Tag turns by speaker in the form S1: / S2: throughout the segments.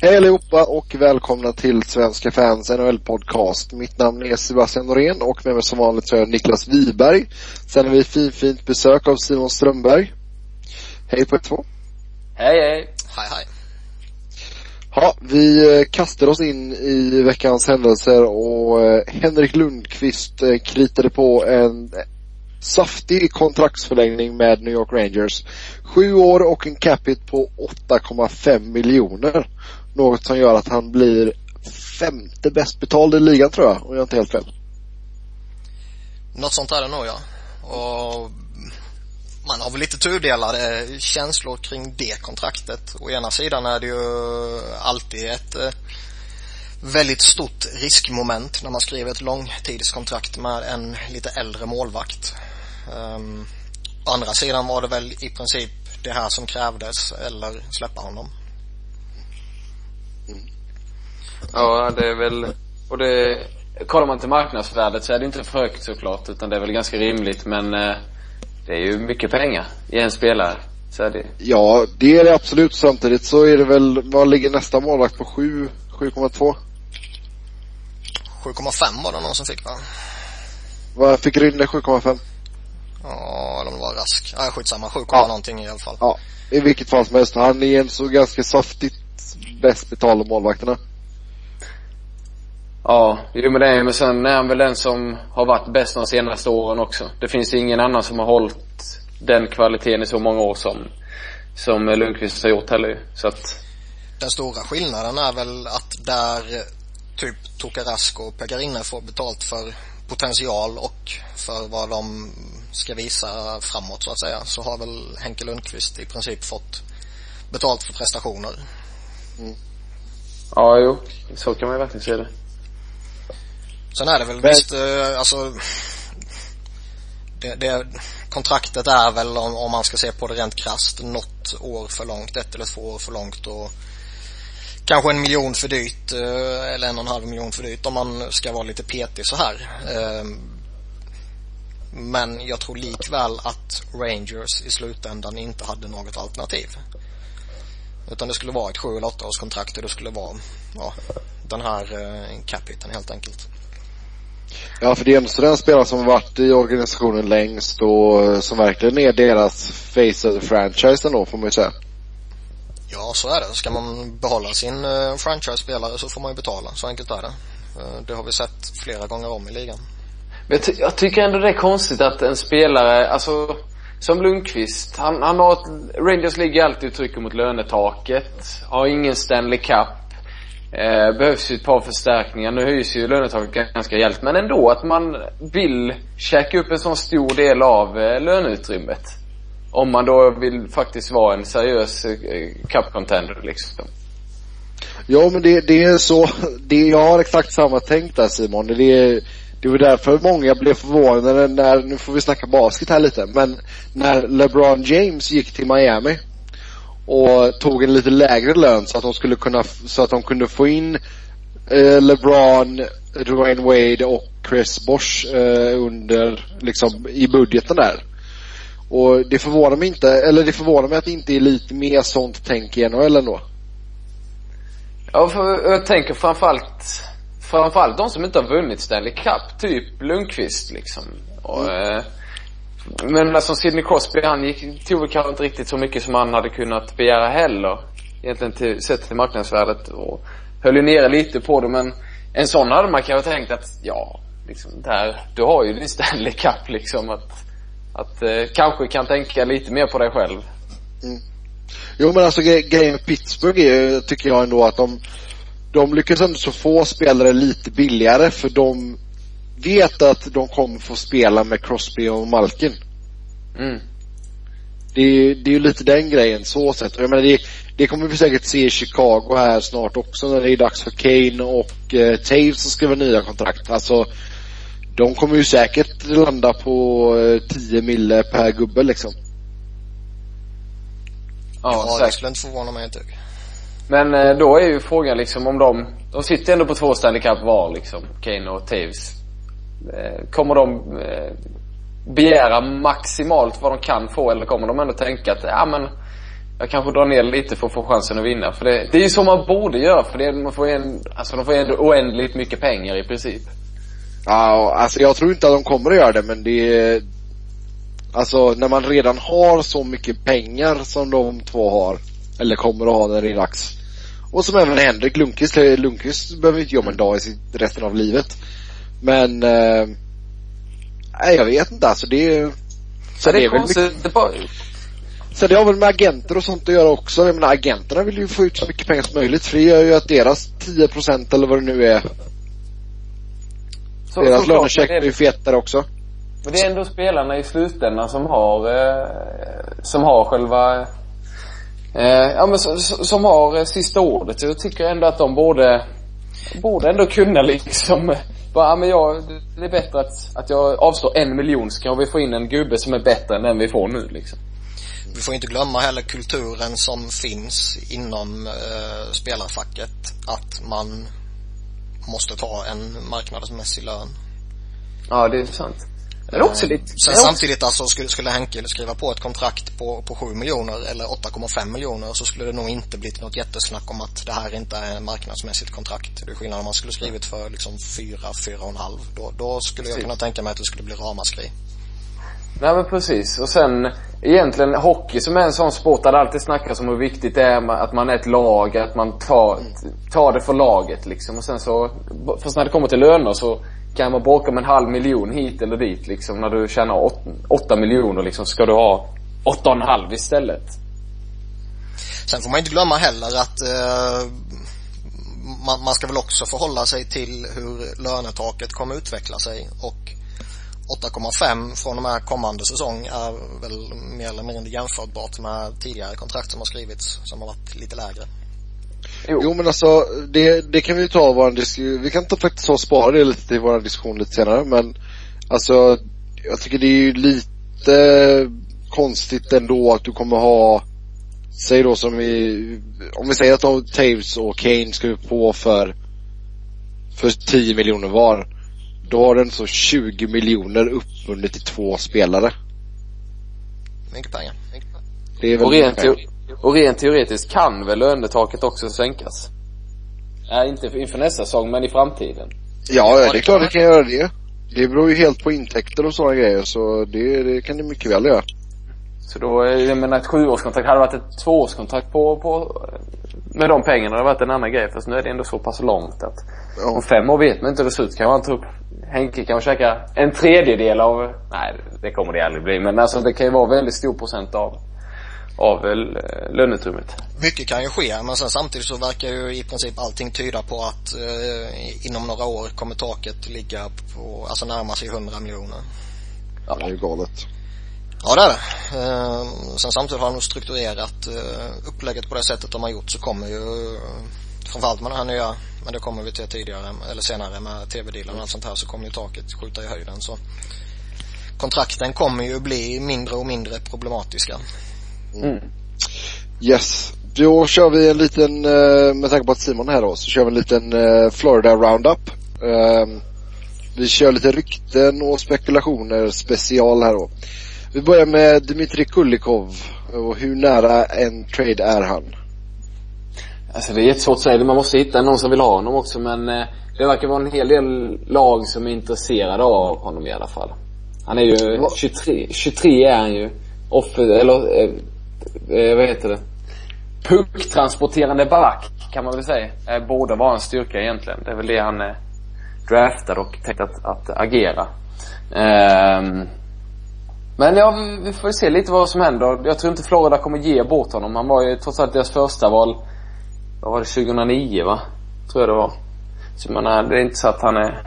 S1: Hej allihopa och välkomna till Svenska fans NHL-podcast. Mitt namn är Sebastian Norén och med mig som vanligt så är Niklas Wiberg. Sen har vi fin, fint besök av Simon Strömberg. Hej på er två.
S2: Hej hej.
S3: Hej hej.
S1: Ja, vi eh, kastar oss in i veckans händelser och eh, Henrik Lundqvist eh, kritade på en saftig kontraktsförlängning med New York Rangers. Sju år och en capita på 8,5 miljoner. Något som gör att han blir femte bäst betald i ligan tror jag, om jag inte helt fel.
S3: Något sånt är det nog ja. Och man har väl lite tudelade känslor kring det kontraktet. Å ena sidan är det ju alltid ett eh, väldigt stort riskmoment när man skriver ett långtidskontrakt med en lite äldre målvakt. Um, å andra sidan var det väl i princip det här som krävdes eller släppa honom.
S2: Ja, det är väl, och det, kollar man till marknadsvärdet så är det inte för högt såklart, utan det är väl ganska rimligt, men eh, det är ju mycket pengar i en spelare. Så är det.
S1: Ja, det är det absolut. Samtidigt så är det väl, vad ligger nästa målvakt på? 7, 7,2?
S3: 7,5 var det någon som fick va?
S1: Vad fick Rynne 7,5?
S3: Ja, eller om det var Rask. Ja, skitsamma. 7,
S1: Ja.
S3: någonting i alla fall.
S1: Ja, i vilket fall som helst. Han är en så ganska saftigt bäst betalda målvakterna.
S2: Ja, jo men det är men sen är han väl den som har varit bäst de senaste åren också. Det finns ingen annan som har hållit den kvaliteten i så många år som, som Lundqvist har gjort heller. Så att,
S3: Den stora skillnaden är väl att där typ Toka Rask och Pekarine får betalt för potential och för vad de ska visa framåt så att säga så har väl Henke Lundqvist i princip fått betalt för prestationer.
S2: Ja jo, så kan man ju verkligen se det.
S3: Sen är det väl
S1: Men-
S3: visst, eh, alltså det, det, kontraktet är väl om, om man ska se på det rent krasst något år för långt, ett eller två år för långt och kanske en miljon för dyrt eh, eller en och en halv miljon för dyrt om man ska vara lite petig så här. Eh, Men jag tror likväl att Rangers i slutändan inte hade något alternativ. Utan det skulle vara ett sju eller åtta års kontrakt och det skulle vara, ja, den här eh, capiten helt enkelt.
S1: Ja, för det är ändå den spelare som har varit i organisationen längst och eh, som verkligen är deras face of the franchise ändå, får man ju säga.
S3: Ja, så är det. Ska man behålla sin eh, franchise-spelare så får man ju betala. Så enkelt är det. Eh, det har vi sett flera gånger om i ligan.
S2: Men jag, ty- jag tycker ändå det är konstigt att en spelare, alltså som Lundqvist, han, han har ett, Rangers ligger alltid och trycker mot lönetaket, har ingen Stanley Cup. Eh, behövs ju ett par förstärkningar. Nu höjs ju lönetaket ganska rejält. Men ändå att man vill käka upp en sån stor del av eh, löneutrymmet. Om man då vill faktiskt vara en seriös eh, cup contender liksom.
S1: Ja, men det, det är så, det, jag har exakt samma tänk där Simon. Det är, det var därför många blev förvånade när, nu får vi snacka basket här lite, men när LeBron James gick till Miami och tog en lite lägre lön så att de skulle kunna, så att de kunde få in eh, LeBron, Dwayne Wade och Chris Bosh eh, under, liksom i budgeten där. Och det förvånar mig inte, eller det förvånar mig att det inte är lite mer sånt tänk i NHL ändå.
S2: Ja, för jag tänker framförallt, framförallt de som inte har vunnit Stanley Cup, typ Lundqvist liksom. Och, eh, men alltså Sidney Crosby, han gick, tog väl kanske inte riktigt så mycket som han hade kunnat begära heller. Egentligen till, sett till marknadsvärdet och höll ju nere lite på det men en sån hade man kanske tänkt att, ja, liksom där, du har ju din Stanley Cup liksom att, att eh, kanske kan tänka lite mer på dig själv.
S1: Jo men alltså gre- grejen med Pittsburgh är ju, tycker jag ändå att de, de lyckas ändå så få spelare lite billigare för de vet att de kommer få spela med Crosby och Malkin.
S2: Mm.
S1: Det är ju det är ju lite den grejen så sett. Jag menar det, det kommer vi säkert se i Chicago här snart också när det är dags för Kane och eh, Taves som skriver nya kontrakt. Alltså de kommer ju säkert landa på eh, 10 mille per gubbe liksom.
S2: Ja,
S3: Ja, det
S2: säkert.
S3: skulle inte förvåna mig ett dugg.
S2: Men eh, då är ju frågan liksom om de, de sitter ändå på två Stanley Cup var liksom, Kane och Taves. Eh, Kommer de eh, begära maximalt vad de kan få eller kommer de ändå tänka att, ja men jag kanske drar ner lite för att få chansen att vinna. För det, det är ju så man borde göra för det, man får en, alltså de får ju ändå oändligt mycket pengar i princip.
S1: Ja, alltså jag tror inte att de kommer att göra det men det Alltså när man redan har så mycket pengar som de två har eller kommer att ha när det är dags Och som även Henrik Lundqvist, Lundqvist behöver inte jobba en dag i sitt, resten av livet Men eh, Nej jag vet inte alltså det
S2: Så det är,
S1: väl mycket, så det har väl med agenter och sånt att göra också. Jag menar agenterna vill ju få ut så mycket pengar som möjligt för det gör ju att deras 10% eller vad det nu är
S2: så,
S1: Deras lönecheck blir fetare också.
S2: men det är ändå spelarna i slutändan som har, eh, som har själva, eh, ja men som, som har eh, sista ordet. Jag tycker ändå att de borde, borde ändå kunna liksom bara, ja, men jag, det är bättre att, att jag avstår en miljon så kan vi få in en gubbe som är bättre än den vi får nu liksom.
S3: Vi får inte glömma heller kulturen som finns inom eh, spelarfacket. Att man måste ta en marknadsmässig lön.
S2: Ja, det är sant. Men också lite,
S3: Sen
S2: det
S3: samtidigt alltså skulle, skulle Henke skriva på ett kontrakt på, på 7 miljoner eller 8,5 miljoner så skulle det nog inte blivit något jättesnack om att det här inte är marknadsmässigt kontrakt. Det är skillnad om man skulle skrivit för liksom 4, 4,5. Då, då skulle jag kunna tänka mig att det skulle bli ramaskri.
S2: Nej men precis. Och sen egentligen hockey som är en sån sport där det alltid snackas om hur viktigt det är att man är ett lag, att man tar, tar det för laget liksom. Och sen så, först när det kommer till löner så kan man bråka om en halv miljon hit eller dit liksom. När du tjänar åt, åtta miljoner liksom, ska du ha åtta och en halv istället.
S3: Sen får man inte glömma heller att eh, man, man ska väl också förhålla sig till hur lönetaket kommer utveckla sig och 8,5 från och med kommande säsong är väl mer eller mindre jämförbart med tidigare kontrakt som har skrivits som har varit lite lägre.
S2: Jo.
S1: Jo men alltså det, det kan vi ta våran diskussion, vi kan ta faktiskt ta och spara det lite till våran diskussion lite senare men Alltså jag tycker det är ju lite konstigt ändå att du kommer ha Säg då som i, om vi säger att de Taves och Kane ska på för För 10 miljoner var Då har den så 20 miljoner uppbundet till två spelare
S3: Mycket pengar.
S1: Det är väl
S2: Och rent, och rent teoretiskt kan väl lönetaket också sänkas? Nej, inte inför nästa säsong, men i framtiden.
S1: Ja, ja, det är klart det kan göra det. Det beror ju helt på intäkter och sådana grejer så det, det kan det mycket väl göra.
S2: Så då, jag menar ett sjuårskontrakt, hade det varit ett tvåårskontrakt på, på med de pengarna hade det varit en annan grej. Fast nu är det ändå så pass långt att
S1: Ja.
S2: om fem år vet man inte hur det ser ut. Kan man ta upp, Henke kan käka en tredjedel av, nej det kommer det aldrig bli. Men alltså det kan ju vara väldigt stor procent av, av eh, löneutrymmet.
S3: Mycket kan ju ske men sen samtidigt så verkar ju i princip allting tyda på att eh, inom några år kommer taket ligga på, alltså närma sig 100 miljoner.
S1: Det är ju galet.
S3: Ja det är det. Eh, sen samtidigt har de strukturerat eh, upplägget på det sättet de har gjort så kommer ju eh, framförallt med den här nya, men det kommer vi till tidigare eller senare med tv-dealen och allt sånt här så kommer ju taket skjuta i höjden så kontrakten kommer ju bli mindre och mindre problematiska.
S2: Mm.
S1: Yes. Då kör vi en liten, eh, med tanke på att Simon är här då, så kör vi en liten eh, Florida Roundup. Ehm, Vi kör lite rykten och spekulationer special här då. Vi börjar med Dmitrij Kulikov och hur nära en trade är han?
S2: Alltså det är jättesvårt att säga. Man måste hitta någon som vill ha honom också men eh, det verkar vara en hel del lag som är intresserade av honom i alla fall. Han är ju
S1: Va-
S2: 23, 23 är han ju. Off, eller, eh, eh, vad heter det? Pucktransporterande back kan man väl säga. Eh, borde vara en styrka egentligen. Det är väl det han är draftad och tänkt att, att agera. Ehm, men ja, vi, får se lite vad som händer. Jag tror inte Florida kommer ge bort honom. Han var ju trots allt deras första val vad var det, 2009 va? Tror jag det var. Så man är, det är inte så att han är,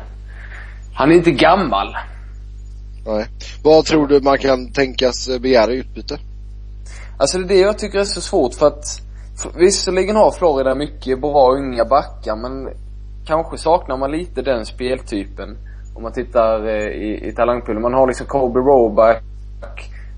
S2: han är inte gammal.
S1: Nej. Vad tror du man kan tänkas begära i utbyte?
S2: Alltså det är det jag tycker är så svårt för att, för, visserligen har Florida mycket bra unga backar men kanske saknar man lite den speltypen. Om man tittar eh, i, i talangpoolen. Man har liksom Kobe Roback,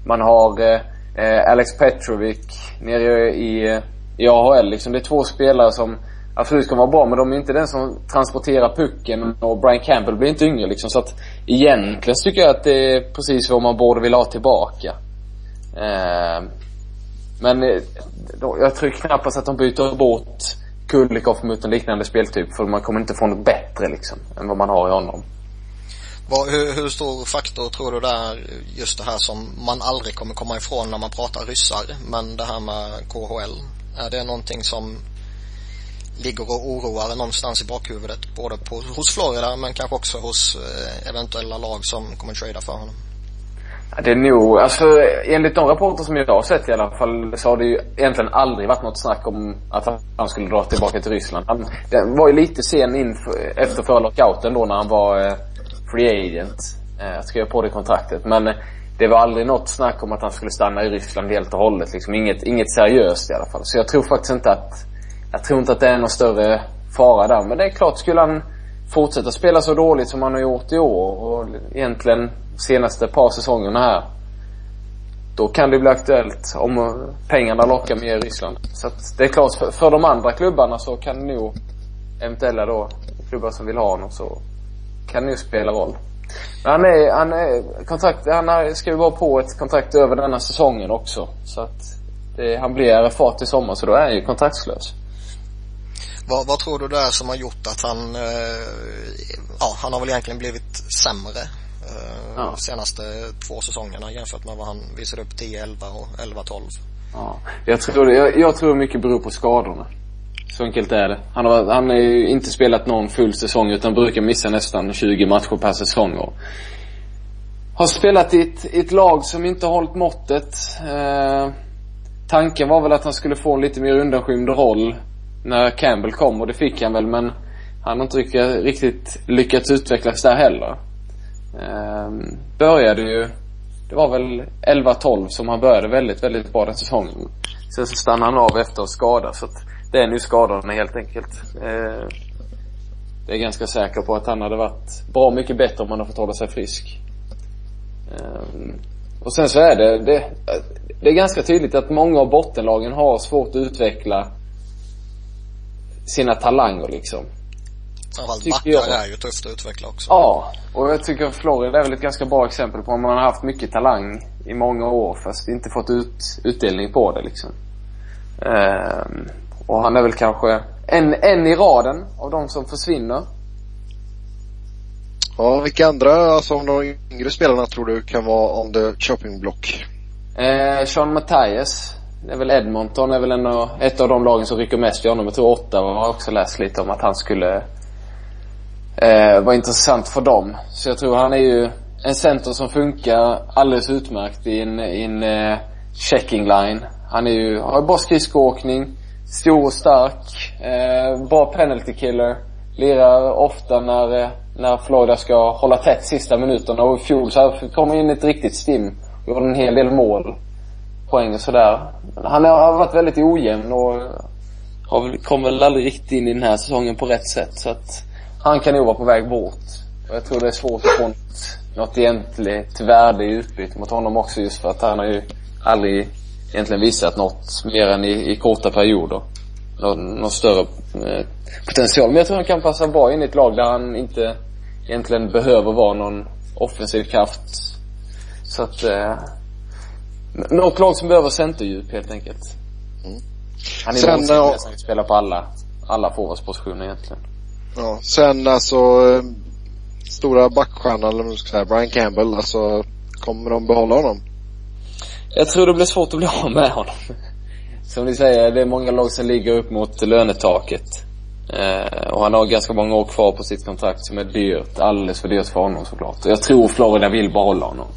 S2: man har eh, eh Alex Petrovic nere i, i AHL liksom. Det är två spelare som absolut kan vara bra men de är inte den som transporterar pucken och Brian Campbell blir inte yngre liksom. Så att egentligen tycker jag att det är precis vad man borde vilja ha tillbaka. Eh, men eh, då, jag tror knappast att de byter bort Kulikov mot en liknande speltyp för man kommer inte få något bättre liksom än vad man har i honom.
S3: Var, hur, hur stor faktor tror du det är just det här som man aldrig kommer komma ifrån när man pratar ryssar, men det här med KHL? Är det någonting som ligger och oroar någonstans i bakhuvudet både på, hos Florida men kanske också hos eh, eventuella lag som kommer trada för honom?
S2: Det är nog, alltså enligt de rapporter som jag har sett i alla fall så har det ju egentligen aldrig varit något snack om att han skulle dra tillbaka till Ryssland. Han det var ju lite sen in efter förra lockouten då när han var eh, free agent. Eh, att skriva på det kontraktet. Men eh, det var aldrig något snack om att han skulle stanna i Ryssland helt och hållet liksom. Inget, inget seriöst i alla fall. Så jag tror faktiskt inte att, jag tror inte att det är någon större fara där. Men det är klart, skulle han fortsätta spela så dåligt som han har gjort i år och egentligen senaste par säsongerna här. Då kan det bli aktuellt om pengarna lockar mer i Ryssland. Så att det är klart, för, för de andra klubbarna så kan det nog eventuella då klubbar som vill ha honom så kan det ju spela roll. Men han är, han är, kontrakt, han är, ska ju vara på ett kontrakt över denna säsongen också. Så att det, han blir RFA till sommar så då är han ju kontraktslös.
S3: Vad, vad tror du det är som har gjort att han, eh, ja han har väl egentligen blivit sämre eh, ja. senaste två säsongerna jämfört med vad han visade upp 10-11 och 11-12.
S2: Ja, jag tror det, jag, jag tror mycket beror på skadorna. Så enkelt är det. Han har, han har ju inte spelat någon full säsong utan brukar missa nästan 20 matcher per säsong och har spelat i ett, i ett lag som inte har hållit måttet. Eh, tanken var väl att han skulle få en lite mer undanskymd roll när Campbell kom och det fick han väl men han har inte riktigt lyckats utvecklas där heller. Eh, började ju, det var väl 11-12 som han började väldigt, väldigt bra den säsongen. Sen så stannade han av efter skada så att det är nu skadorna helt enkelt. Eh, det är ganska säker på att han hade varit bra mycket bättre om han hade fått hålla sig frisk. Eh, och sen så är det, det, det är ganska tydligt att många av bottenlagen har svårt att utveckla sina talanger liksom.
S3: Framförallt backar är ju tufft att utveckla också.
S2: Ja, och jag tycker Florida är väl ett ganska bra exempel på om man har haft mycket talang i många år fast inte fått ut, utdelning på det liksom. Um, och han är väl kanske en, en i raden av de som försvinner.
S1: Ja, vilka andra, alltså om de yngre spelarna tror du kan vara on the chopping block?
S2: Eh, Sean Mattias. Det är väl Edmonton, är väl en av, ett av de lagen som rycker mest i honom. Jag tror åtta har också läst lite om att han skulle eh, vara intressant för dem. Så jag tror han är ju en center som funkar alldeles utmärkt i en, i en eh, checking line. Han är ju, har bra skridskoåkning, Stor och stark. Eh, bra penalty killer. Lirar ofta när, eh, när Florida ska hålla tätt sista minuterna. Och i fjol så kom in ett riktigt stim. Gjorde en hel del mål. Poäng och sådär. Han har varit väldigt ojämn och eh, har, kom väl aldrig riktigt in i den här säsongen på rätt sätt. Så att han kan nog vara på väg bort. Och jag tror det är svårt att få något, något egentligt värde i utbyte mot honom också just för att han har ju aldrig egentligen visat något mer än i, i korta perioder. Någon, någon större eh, potential. Men jag tror han kan passa bra in i ett lag där han inte egentligen behöver vara någon offensiv kraft. Så att, eh, något lag som behöver centerdjup helt enkelt. Mm. Han är Sen, ja, han spelar på alla, alla forwardspositioner egentligen.
S1: Ja, sen alltså eh, stora backstjärnan eller vad man ska säga, Brian Campbell, alltså kommer de behålla honom?
S2: Jag tror det blir svårt att bli av med honom. Som ni säger, det är många lag som ligger upp mot lönetaket. Eh, och han har ganska många år kvar på sitt kontrakt som är dyrt. Alldeles för dyrt för honom såklart. Och jag tror Florida vill behålla honom.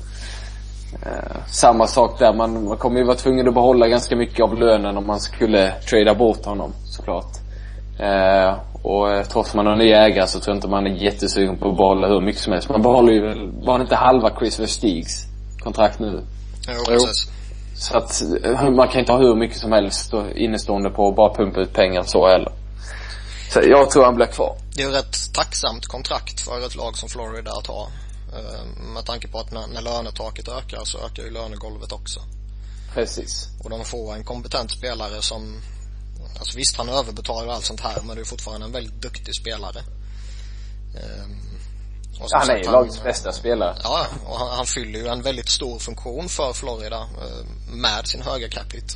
S2: Eh, samma sak där, man, man kommer ju vara tvungen att behålla ganska mycket av lönen om man skulle trada bort honom såklart. Eh, och eh, trots man har nya ägare så tror jag inte man är jättesugen på att behålla hur mycket som helst. Man behåller ju bara inte halva Chris Verstigs kontrakt nu.
S3: Jo, precis.
S2: Så att eh, man kan inte ha hur mycket som helst innestående på att bara pumpa ut pengar så heller. Så jag tror han blir kvar.
S3: Det är ju ett tacksamt kontrakt för ett lag som Florida att ha. Eh, med tanke på att när, när lönetaket ökar så ökar ju lönegolvet också.
S2: Precis.
S3: Och de får en kompetent spelare som, alltså visst han överbetalar och allt sånt här men det är fortfarande en väldigt duktig spelare.
S2: Ehm, Ja, han är ju lagets bästa spelare.
S3: Ja, och han, han fyller ju en väldigt stor funktion för Florida eh, med sin höga capita.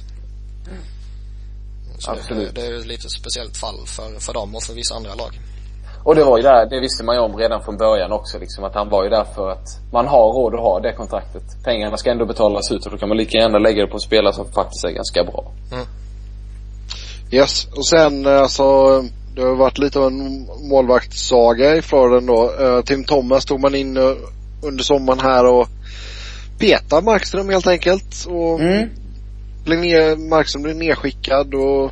S3: Så
S2: Absolut.
S3: Det, det är ju ett lite speciellt fall för, för dem och för vissa andra lag.
S2: Och det var ju där, det visste man ju om redan från början också liksom att han var ju där för att man har råd att ha det kontraktet. Pengarna ska ändå betalas ut och då kan man lika gärna lägga det på en spelare som faktiskt är ganska bra.
S1: Yes, och sen eh, alltså det har varit lite av en målvaktssaga i Florida då. Eh, Tim Thomas tog man in eh, under sommaren här och petade Markström helt enkelt. Och
S2: Mm.
S1: blev ner, Markström blev nedskickad och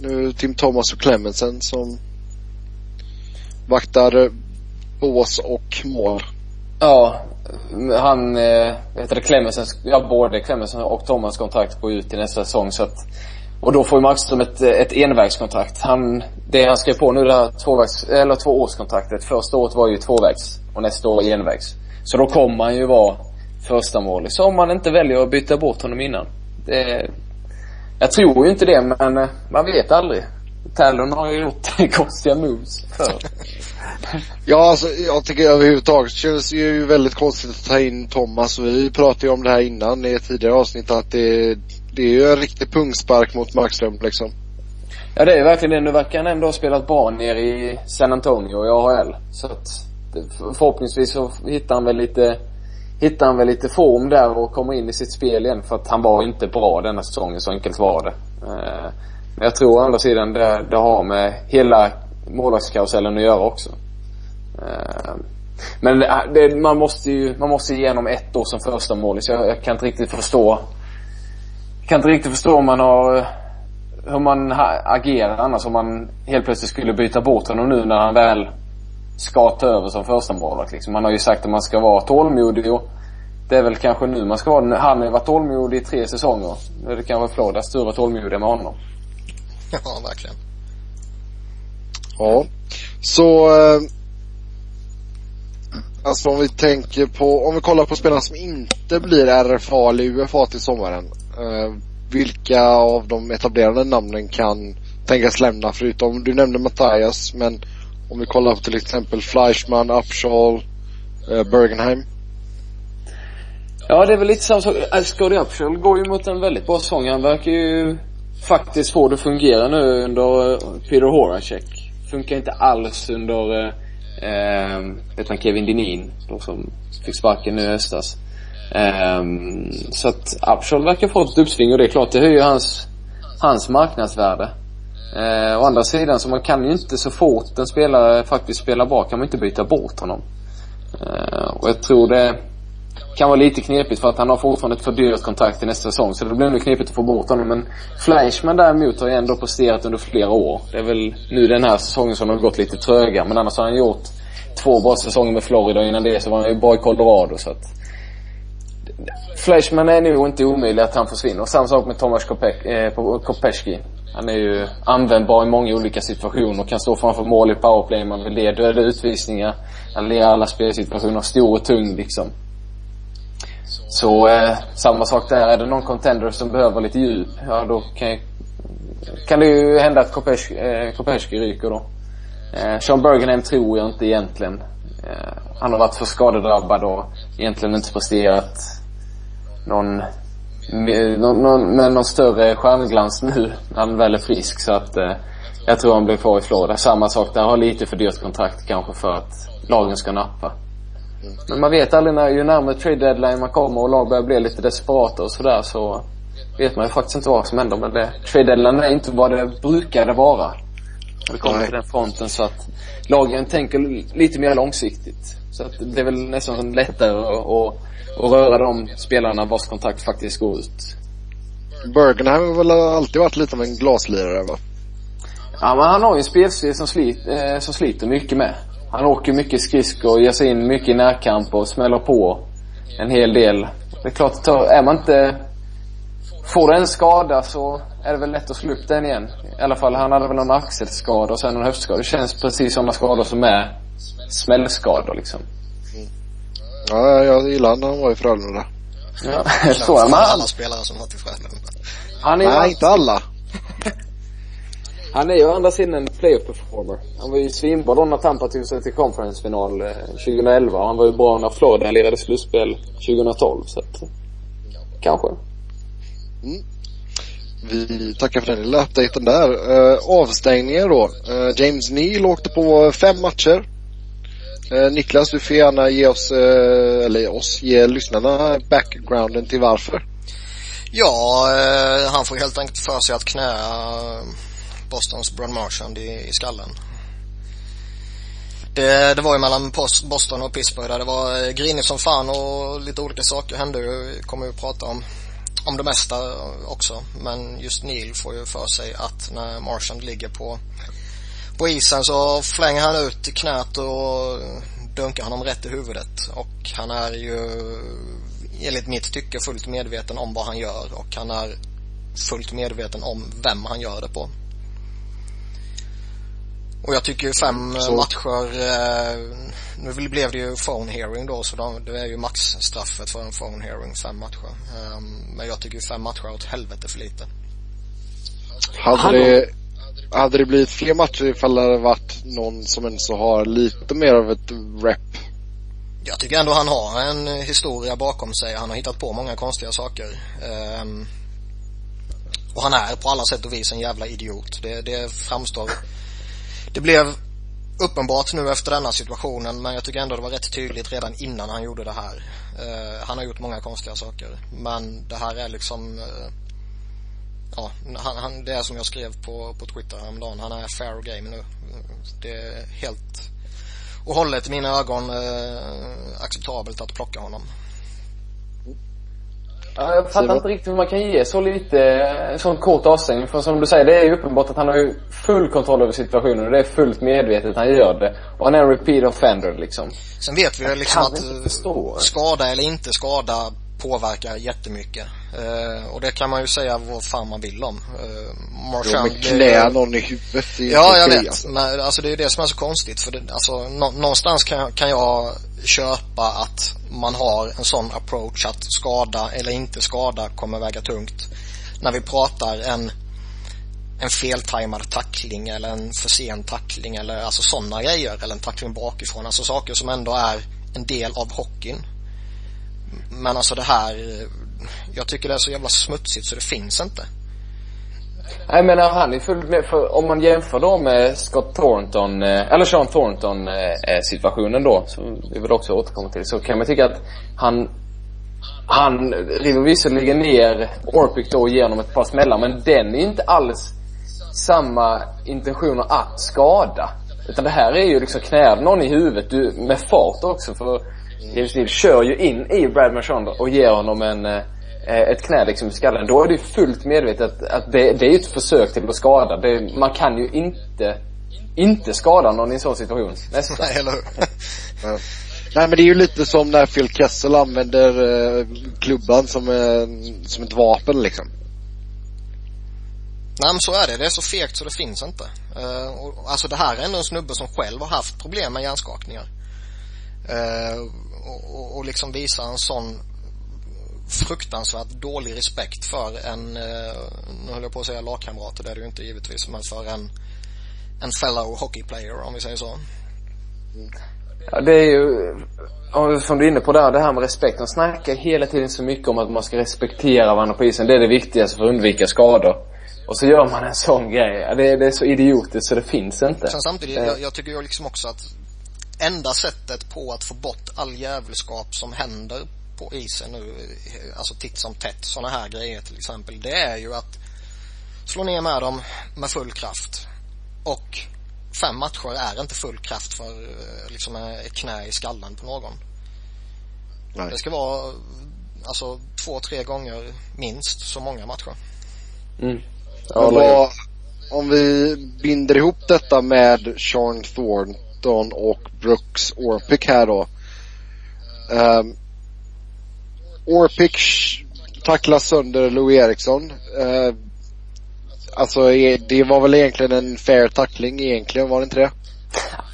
S1: nu Tim Thomas och Clemensen som vaktar bås och mål.
S2: Ja, han, eh, heter det, Clemensen, ja både Clemensen och Thomas kontrakt går ut i nästa säsong så att och då får ju Markström ett, eh, ett envägskontrakt. Han, det han skrev på nu det här tvåvägs, eller tvåårskontraktet. Första året var ju tvåvägs och nästa år envägs. Så då kommer han ju vara första målis om man inte väljer att byta bort honom innan. Det, jag tror ju inte det men eh, man vet aldrig. Tallon har ju gjort konstiga moves förr.
S1: Ja, alltså, jag tycker överhuvudtaget känns det ju väldigt konstigt att ta in Thomas. Vi pratade ju om det här innan i ett tidigare avsnitt att det, det är ju en riktig pungspark mot Markström liksom.
S2: Ja det är verkligen det. Nu verkar han ändå ha spelat bra nere i San Antonio i AHL. Så att förhoppningsvis så hittar han väl lite hittar han väl lite form där och kommer in i sitt spel igen för att han var inte bra denna säsongen, så enkelt var det. Eh, men jag tror å andra sidan det, det har med hela målvaktskarusellen att göra också. Eh, men det, det, man måste ju, man måste igenom ett år som första målis. Jag, jag kan inte riktigt förstå kan inte riktigt förstå om man har eh, hur man agerar annars om man helt plötsligt skulle byta bort honom nu när han väl ska ta över som första målvakt liksom. Man har ju sagt att man ska vara tålmodig och det är väl kanske nu man ska vara Han har ju varit tålmodig i tre säsonger. Nu är det kanske Floridas tur att vara tålmodig med honom.
S3: Ja, verkligen.
S1: Ja. Så eh, Alltså om vi tänker på, om vi kollar på spelarna som inte blir RFA eller UFA till sommaren. Eh, vilka av de etablerade namnen kan tänkas lämna förutom, du nämnde Mattias men om vi kollar på till exempel Fleischmann, Upshall, eh, Bergenheim.
S2: Ja, det är väl lite samma sak. Äh, Scottie Upshall går ju mot en väldigt bra säsong. Han verkar ju faktiskt få det att fungera nu under eh, Peter Horacek. Funkar inte alls under, eh, eh, vet man Kevin Dinin, då som fick sparken nu i höstas. Um, så att Upshall verkar få ett uppsving och det är klart, det höjer hans, hans marknadsvärde. Uh, å andra sidan så man kan ju inte så fort en spelare faktiskt spelar bra kan man inte byta bort honom. Uh, och jag tror det kan vara lite knepigt för att han har fortfarande ett för dyrt kontrakt i nästa säsong. Så det blir nog knepigt att få bort honom. Men Fleischman däremot har ju ändå presterat under flera år. Det är väl nu den här säsongen som har gått lite tröga. Men annars har han gjort två bra säsonger med Florida och innan det så var han ju bra i Colorado så att Fleischmann är nog inte omöjlig att han försvinner. Samma sak med Tomasz Kopek, eh, Kopeski. Han är ju användbar i många olika situationer. Kan stå framför mål i powerplay om man vill det. Döda utvisningar. Han leder alla spelsituationer. Stor och tung liksom. Så eh, samma sak där. Är det någon contender som behöver lite djup, ja då kan kan det ju hända att Kopeski, eh, Kopeski ryker då. Eh, Sean Bergenheim tror jag inte egentligen. Eh, han har varit för skadedrabbad och egentligen inte presterat någon, någon, någon, med någon större stjärnglans nu när han väl är frisk så att eh, jag tror han blir kvar i Florida. Samma sak där, har lite för dyrt kontrakt kanske för att lagen ska nappa. Men man vet aldrig när, ju närmare trade deadline man kommer och lag börjar bli lite desperata och sådär så vet man ju faktiskt inte vad som händer med det. Trade deadline är inte vad det brukade vara. När det kommer till den fronten så att lagen tänker lite mer långsiktigt. Så att det är väl nästan lättare att, att, att röra de spelarna vars kontrakt faktiskt går ut.
S1: Bergenheim har väl alltid varit lite av en glaslirare va?
S2: Ja men han har ju en spelstil som, slit, eh, som sliter mycket med. Han åker mycket skridskor, ger sig in mycket i närkamp och smäller på en hel del. Det är klart, är man inte... Får du en skada så är det väl lätt att slå upp den igen. I alla fall, han hade väl någon axelskada och sen någon höftskada. Det känns precis som skador som är smällskador liksom.
S1: Ja, jag gillar när han var i Frölunda.
S2: Ja, så är man.
S3: alla spelare som har till Frölunda.
S2: Han är
S1: Nej, inte alla.
S2: Han är ju å andra sidan en playoff performer. Han var ju svinbra då när Tampa tog sig till conference-final eh, 2011 och han var ju bra när Florida lirade slutspel 2012 så att, kanske.
S1: Vi tackar för den lilla updaten där. Uh, avstängningar då. Uh, James Neal åkte på fem matcher. Eh, Niklas, du får gärna ge oss, eh, eller oss, ge lyssnarna backgrounden till varför.
S3: Ja, eh, han får helt enkelt för sig att knä Bostons Brad Marchand i, i skallen. Det, det var ju mellan Boston och Pittsburgh där det var grinigt som fan och lite olika saker hände ju. kommer ju prata om om det mesta också. Men just Neil får ju för sig att när Marchand ligger på, på isen så flänger han ut knät och dunkar honom rätt i huvudet. Och han är ju enligt mitt tycke fullt medveten om vad han gör och han är fullt medveten om vem han gör det på. Och jag tycker ju fem så. matcher, eh, nu blev det ju phone hearing då så de, det är ju maxstraffet för en phone hearing, fem matcher. Um, men jag tycker ju fem matcher är åt helvete för lite.
S1: Hade det, hade det blivit fler matcher ifall det hade varit någon som ens har lite mer av ett rep?
S3: Jag tycker ändå han har en historia bakom sig. Han har hittat på många konstiga saker. Um, och han är på alla sätt och vis en jävla idiot. Det, det framstår det blev uppenbart nu efter denna situationen men jag tycker ändå det var rätt tydligt redan innan han gjorde det här. Uh, han har gjort många konstiga saker men det här är liksom uh, ja, han, han, det är som jag skrev på, på Twitter häromdagen. Han är fair game nu. Det är helt och hållet i mina ögon uh, acceptabelt att plocka honom.
S2: Ja, jag fattar inte riktigt hur man kan ge så lite, sån kort avstängning. För som du säger, det är ju uppenbart att han har ju full kontroll över situationen och det är fullt medvetet han gör det. Och han är en repeat offender liksom.
S3: Sen vet vi ju liksom att skada eller inte skada påverkar jättemycket. Uh, och det kan man ju säga vad fan man vill om.
S1: Uh, Marchand, ja, klä någon i huvudet
S3: i Ja, jag vet. Alltså. Men alltså det är det som är så konstigt. För det, alltså nå, någonstans kan, kan jag köpa att man har en sån approach att skada eller inte skada kommer väga tungt. När vi pratar en en feltajmad tackling eller en för sen tackling eller alltså sådana grejer eller en tackling bakifrån. Alltså saker som ändå är en del av hockeyn. Men alltså det här, jag tycker det är så jävla smutsigt så det finns inte.
S2: Nej men han är full med, för om man jämför då med Scott Thornton, eh, eller Sean Thornton eh, eh, situationen då, som vi vill också återkomma till, så kan man tycka att han han river visserligen ner Orpik då och ger honom ett par smällar men den är inte alls samma intentioner att skada. Utan det här är ju liksom knäar någon i huvudet du, med fart också för James Neal kör ju in i Brad Marchand och ger honom en Eh, ett knä liksom i skallen, då är det fullt medvetet att det, det är ett försök till att skada. Det, man kan ju inte, inte skada någon i en sån situation. Nästan.
S3: Nej, eller hur?
S1: ja. Nej men det är ju lite som när Phil Kessel använder eh, klubban som, eh, som ett vapen liksom.
S3: Nej men så är det. Det är så fegt så det finns inte. Uh, och, alltså det här är ändå en snubbe som själv har haft problem med hjärnskakningar. Uh, och, och, och liksom visa en sån fruktansvärt dålig respekt för en, eh, nu höll jag på att säga lagkamrat, det är det ju inte givetvis, men för en, en fellow hockey player om vi säger så.
S2: Ja, det är ju, som du är inne på där, det här med respekt. De snackar hela tiden så mycket om att man ska respektera varandra på isen. Det är det viktigaste för att undvika skador. Och så gör man en sån grej. Det är, det är så idiotiskt så det finns inte.
S3: Sen samtidigt, jag, jag tycker ju liksom också att enda sättet på att få bort all jävelskap som händer på isen nu, alltså titt som tätt, sådana här grejer till exempel, det är ju att slå ner med dem med full kraft. Och fem matcher är inte full kraft för eh, liksom ett knä i skallen på någon. Nej. Det ska vara alltså två, tre gånger minst så många matcher.
S1: Mm. Ja, om vi binder ihop detta med Sean Thornton och Brooks Orpik här då. Um, Orpik tacklar sönder Louis Eriksson. Uh, alltså det var väl egentligen en fair tackling egentligen, var det inte det?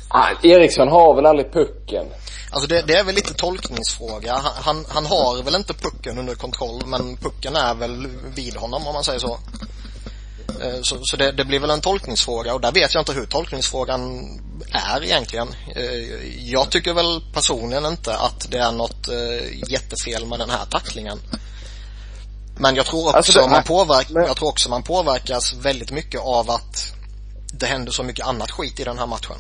S2: Ah, Eriksson har väl aldrig pucken?
S3: Alltså det, det, är väl lite tolkningsfråga. Han, han, han, har väl inte pucken under kontroll men pucken är väl vid honom om man säger så. Eh, så, så det, det, blir väl en tolkningsfråga och där vet jag inte hur tolkningsfrågan är egentligen. Eh, jag tycker väl personligen inte att det är något eh, jättefel med den här tacklingen. Men jag tror också
S2: Alltså, det-
S3: man påverk,
S1: men-
S3: jag tror också man påverkas väldigt mycket av att det händer så mycket annat skit i den här matchen.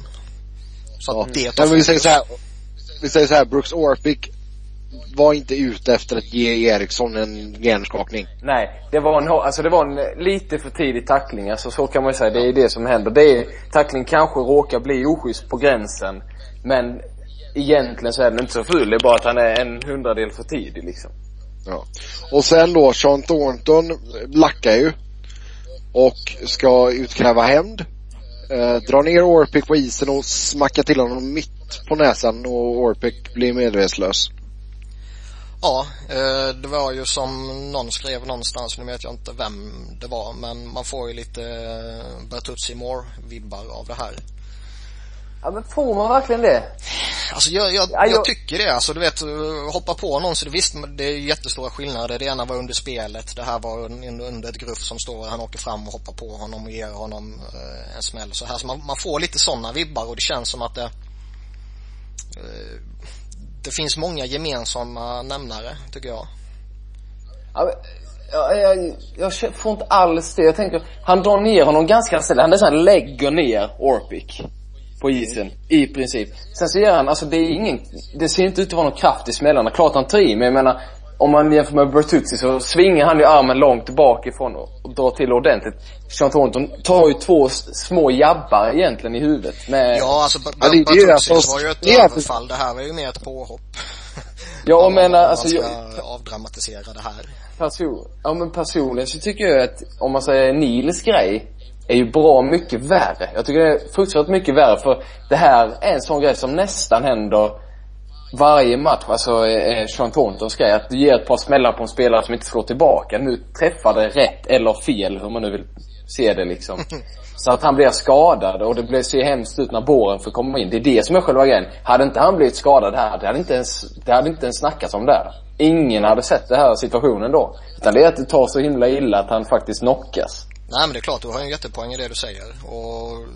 S3: Så att det tar
S1: vi säger så här, vi säger så här, Brooks Orpik var inte ute efter att ge Eriksson en hjärnskakning.
S2: Nej, det var en, alltså det var en lite för tidig tackling. Alltså så kan man ju säga. Det är det som händer. Det är, tackling kanske råkar bli oschysst på gränsen. Men egentligen så är den inte så ful. Det är bara att han är en hundradel för tidig liksom.
S1: Ja. Och sen då, Sean Thornton lackar ju. Och ska utkräva hämnd. Eh, drar ner Orpik på isen och smackar till honom mitt på näsan och Orpik blir medvetslös.
S3: Ja, eh, det var ju som någon skrev någonstans, nu vet jag inte vem det var, men man får ju lite eh, Bertuzzi Moore-vibbar av det här.
S2: Ja men får man verkligen det?
S3: Alltså jag, jag,
S2: Ja, jag-
S3: jag tycker det. Alltså du vet, eh, hoppa på någon så det visst, det är jättestora skillnader. Det ena var under spelet, det här var un- under ett gruff som står, han åker fram och hoppar på honom och ger honom eh, en smäll så här. Så man, man får lite sådana vibbar och det känns som att det eh, det finns många gemensamma nämnare, tycker jag.
S2: Ja, men, jag, jag får inte alls det. Jag tänker, han drar ner honom ganska snällt. Han nästan lägger ner Orpik på isen, i princip. Sen så gör han, alltså det är ingen, det ser inte ut att vara någon kraft i smällarna. Klart han tar i, men jag menar, om man jämför med Bertuzzi så svingar han ju armen långt bakifrån och, och drar till ordentligt. Sean Thornton tar ju två små jabbar egentligen i huvudet med...
S3: Ja, alltså
S1: Ja, det- det
S3: Bertuzzi
S1: alltså-
S3: var ju ett
S1: det
S3: överfall. Det här var ju mer ett påhopp.
S2: Ja, jag menar,
S3: Om
S2: alltså,
S3: man
S2: jag,
S3: ska avdramatisera det här.
S2: person, ja men personligen så tycker jag att, om man säger Nils grej, är ju bra mycket värre. Jag tycker det är fruktansvärt mycket värre för det här är en sån grej som nästan händer varje match, alltså eh, Sean Thorntons grej, att du ger ett par smällar på en spelare som inte slår tillbaka. Nu träffar det rätt eller fel, hur man nu vill se det liksom. Så att han blir skadad och det ser hemskt ut när båren får komma in. Det är det som är själva grejen. Hade inte han blivit skadad här, det hade inte ens, det hade inte ens snackats om där. Ingen hade sett den här situationen då. Utan det är att det tar så himla illa att han faktiskt knockas.
S3: Nej men det är klart, du har en jättepoäng i det du säger. Och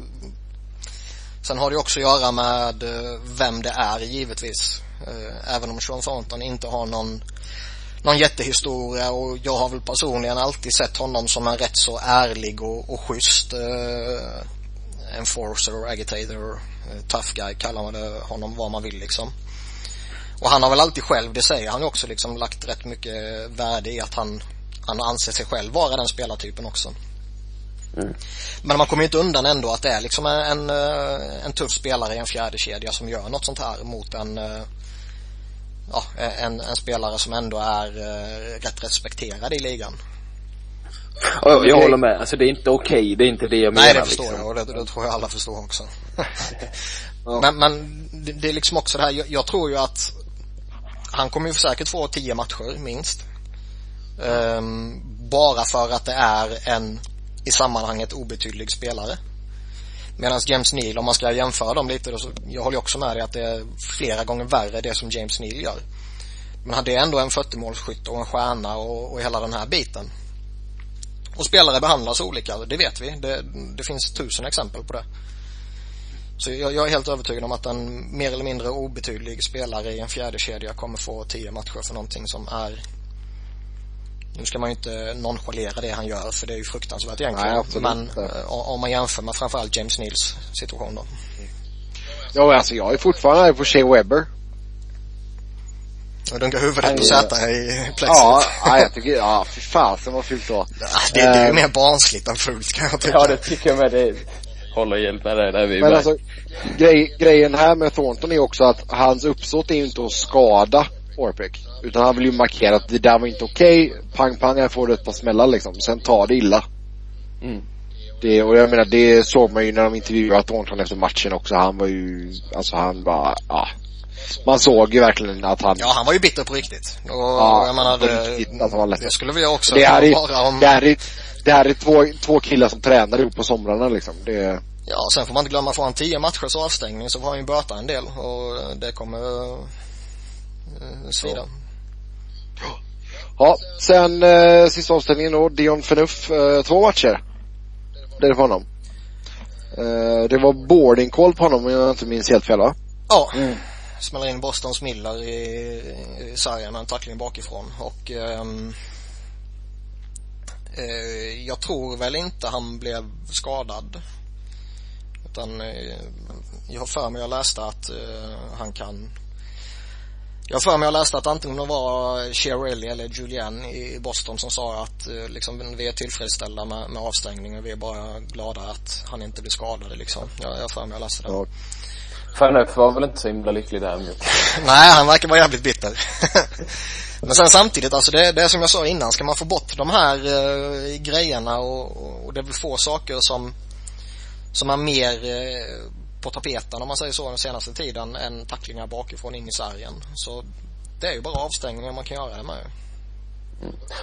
S3: sen har det ju också att göra med eh, vem det är givetvis. Eh, även om Sean Thornton inte har någon, någon jättehistoria och jag har väl personligen alltid sett honom som en rätt så ärlig och, och schysst eh, enforcer, agitator, eh, tough guy, kallar man det, honom vad man vill liksom. Och han har väl alltid själv, det säger han ju också, liksom lagt rätt mycket värde i att han, han anser sig själv vara den spelartypen också. Men man kommer ju inte undan ändå att det är liksom en, en, eh, en tuff spelare i en fjärde kedja som gör något sånt här mot en, eh, ja, en, en spelare som ändå är eh, rätt respekterad i ligan.
S2: Jag, jag håller med. Alltså det är inte okej, det är inte det jag menar
S3: Nej, det förstår
S2: liksom.
S3: jag och det, det tror jag alla förstår också. Men, men det, det är liksom också det här, jag, jag tror ju att han kommer ju säkert få tio matcher minst. Ehm, bara för att det är en i sammanhanget obetydlig spelare. Medan James Neal, om man ska jämföra dem lite då, så jag håller ju också med dig att det är flera gånger värre det som James Neal gör. Men han är ändå en 40-målsskytt och en stjärna och, och hela den här biten. Och spelare behandlas olika, det vet vi. Det, det finns tusen exempel på det. Så jag, jag är helt övertygad om att en mer eller mindre obetydlig spelare i en fjärde kedja kommer få tio matcher för någonting som är nu ska man ju inte nonchalera det han gör för det är ju fruktansvärt egentligen.
S1: Nej,
S3: Men
S1: inte.
S3: eh, om man jämför med framförallt James Neals situation då.
S1: Ja men alltså jag är fortfarande arg på Shea Webber.
S3: Och dunkar huvudet på sätta i plexit.
S1: Ja, ja jag tycker, ja fy fasen vad fult det var.
S3: Ja, det, det är ju
S1: Eh,
S3: mer barnsligt än fult kan jag tycka.
S2: Ja, det tycker jag med. Det håller helt med dig där vi
S1: Men alltså grej, grejen här med Thornton är också att hans uppsåt är ju inte att skada Orpik. Utan han vill ju markera att det där var inte okej. Pang pang, här får du ett par smällar liksom. Sen tar det illa.
S2: Mm.
S1: Det, och jag menar det såg man ju när de intervjuade Thornton efter matchen också. Han var ju, alltså han bara, ja. Man såg ju verkligen att han
S3: Ja, han var ju bitter på riktigt. Och
S1: Ja,
S3: jag menar, det,
S1: riktigt, att han var ledsen.
S3: det skulle vi också
S1: det här är,
S3: vara om...
S1: det här är, det här är två, två killar som tränar ihop på somrarna liksom. Det,
S3: Ja, sen får man inte glömma, får han tio matchers avstängning så får han ju böta en del och det kommer uh, svida.
S1: Ja, sen eh, sista avstängningen då, Dion Phaneuf, eh, två matcher. Det är det för honom. Eh, det var boarding call på honom om jag inte minns helt fel va?
S3: Ja,
S1: Mm.
S3: smäller in Bostons Miller i, i sargen med en tackling bakifrån och ehm, Eh, jag tror väl inte han blev skadad. Utan eh, jag har för mig jag läste att eh, han kan jag har för mig jag läste att antingen det var Chiarelli eller Julian i Boston som sa att eh, liksom, vi är tillfredsställda med, med avstängningen. Vi är bara glada att han inte blir skadad liksom. Jag, jag för mig jag läste det.
S1: Ja.
S2: Fanöf var väl inte så himla lycklig där. Men...
S3: Nej, han verkar vara jävligt bitter. Men sen samtidigt, alltså det, det är som jag sa innan, ska man få bort de här eh, grejerna och, och det blir få saker som som är mer eh, på tapeten om man säger så den senaste tiden än tacklingar bakifrån in i sargen. Så det är ju bara avstängningar man kan göra det med.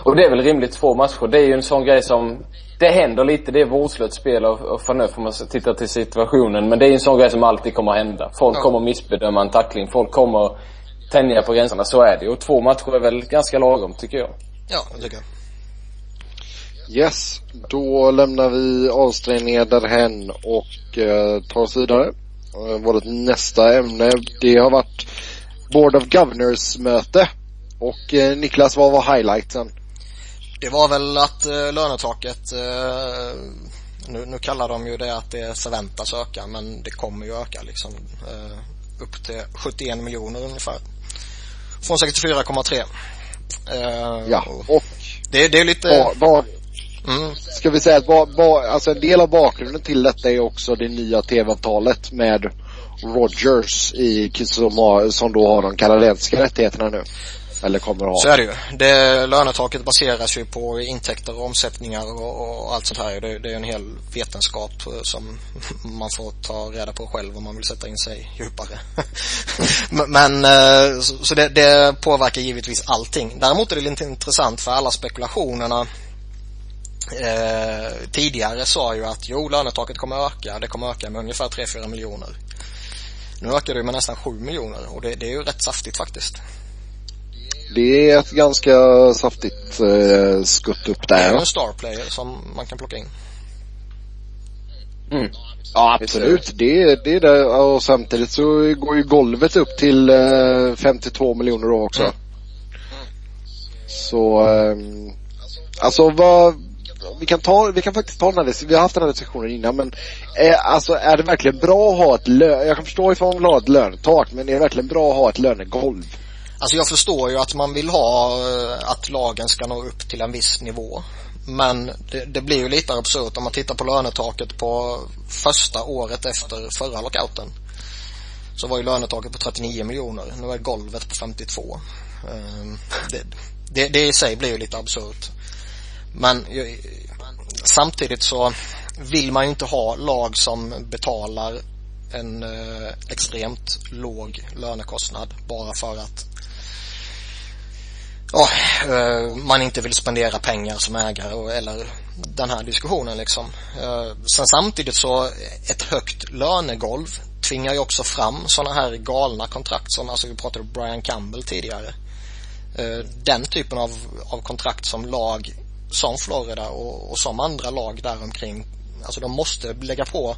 S2: Och det är väl rimligt två matcher. Det är ju en sån grej som, det händer lite, det är vårdslöst spel och, och förnuft om man tittar till situationen. Men det är ju en sån grej som alltid kommer att hända. Folk
S3: Ja.
S2: kommer missbedöma en tackling. Folk kommer tänja på gränserna. Så är det. Och två matcher är väl ganska lagom tycker jag.
S3: Ja, det tycker jag.
S1: Yes, då lämnar vi avstängningar därhen och eh, tar oss vidare. Eh, vårt nästa ämne, det har varit Board of Governors möte. Och eh, Niklas, vad var highlighten?
S3: Det var väl att eh, lönetaket, eh, nu, nu kallar de ju det att det förväntas öka men det kommer ju öka liksom. Eh, upp till 71 miljoner ungefär. Från 64,3. Eh,
S1: Ja,
S3: och
S1: och
S3: det, det är lite,
S1: vad, vad,
S3: mm,
S1: ska vi säga att vad, vad, alltså en del av bakgrunden till detta är också det nya tv-avtalet med Rogers i, som, har, som då har de kanadensiska rättigheterna nu. Eller kommer att ha.
S3: så är det ju. Det, lönetaket baseras ju på intäkter och omsättningar och, och allt sånt här. Det, det är en hel vetenskap eh, som man får ta reda på själv om man vill sätta in sig djupare. Men- eh, så det, det påverkar givetvis allting. Däremot är det lite intressant för alla spekulationerna eh, tidigare sa ju att jo, lönetaket kommer öka. Det kommer öka med ungefär 3-4 miljoner. Nu ökar det med nästan 7 miljoner och det, det är ju rätt saftigt faktiskt.
S1: Det är ett ganska saftigt eh, skutt upp
S3: Det är
S1: där.
S3: en star player som man kan plocka in.
S2: Mm.
S1: Ja absolut, det, det är det. Och samtidigt så går ju golvet upp till eh, 52 miljoner då också.
S3: Mm.
S1: Så, ehm, alltså vad, vi kan ta, vi kan faktiskt ta den här, vi har haft den här diskussionen innan men, eh, alltså är det verkligen bra att ha ett lö, jag kan förstå ifall man vill ha ett lönetak men är det verkligen bra att ha ett lönegolv?
S3: Alltså jag förstår ju att man vill ha eh, att lagen ska nå upp till en viss nivå. Men det, det blir ju lite absurt om man tittar på lönetaket på första året efter förra lockouten. Så var ju lönetaket på 39 miljoner. Nu är golvet på 52. Ehm, det, det, det i sig blir ju lite absurt. Men eh, samtidigt så vill man ju inte ha lag som betalar en eh, extremt låg lönekostnad bara för att oh, eh, man inte vill spendera pengar som ägare och, eller den här diskussionen liksom. Eh, sen samtidigt så ett högt lönegolv tvingar ju också fram sådana här galna kontrakt som, alltså vi pratade om Brian Campbell tidigare. Eh, den typen av, av kontrakt som lag som Florida och, och som andra lag däromkring, alltså de måste lägga på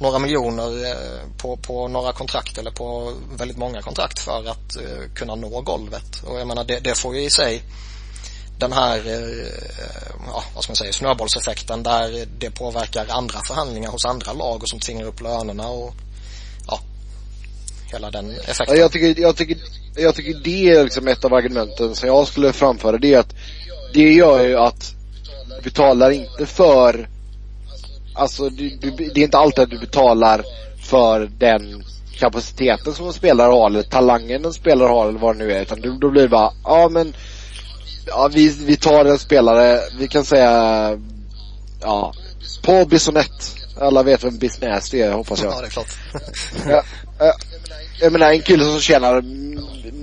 S3: några miljoner eh, på, på några kontrakt eller på väldigt många kontrakt för att eh, kunna nå golvet. Och jag menar det, det får ju i sig den här, eh, eh ja vad ska man säga, snöbollseffekten där det påverkar andra förhandlingar hos andra lag och som tvingar upp lönerna och ja, hela den
S1: Ja,
S3: effekten.
S1: jag tycker, jag tycker, jag tycker det är liksom ett av argumenten som jag skulle framföra. Det är att det gör ju att du betalar inte för, alltså du, du, det är inte alltid att du betalar för den kapaciteten som en spelare har eller talangen en spelare har eller vad det nu är. Utan då, då blir det bara, ja men, ja vi, vi tar en spelare, vi kan säga, ja, Paul Bissonette. Alla vet vem Bisnäs är hoppas jag.
S3: Ja, det är klart.
S1: Ja, ja, jag menar en kille som tjänar,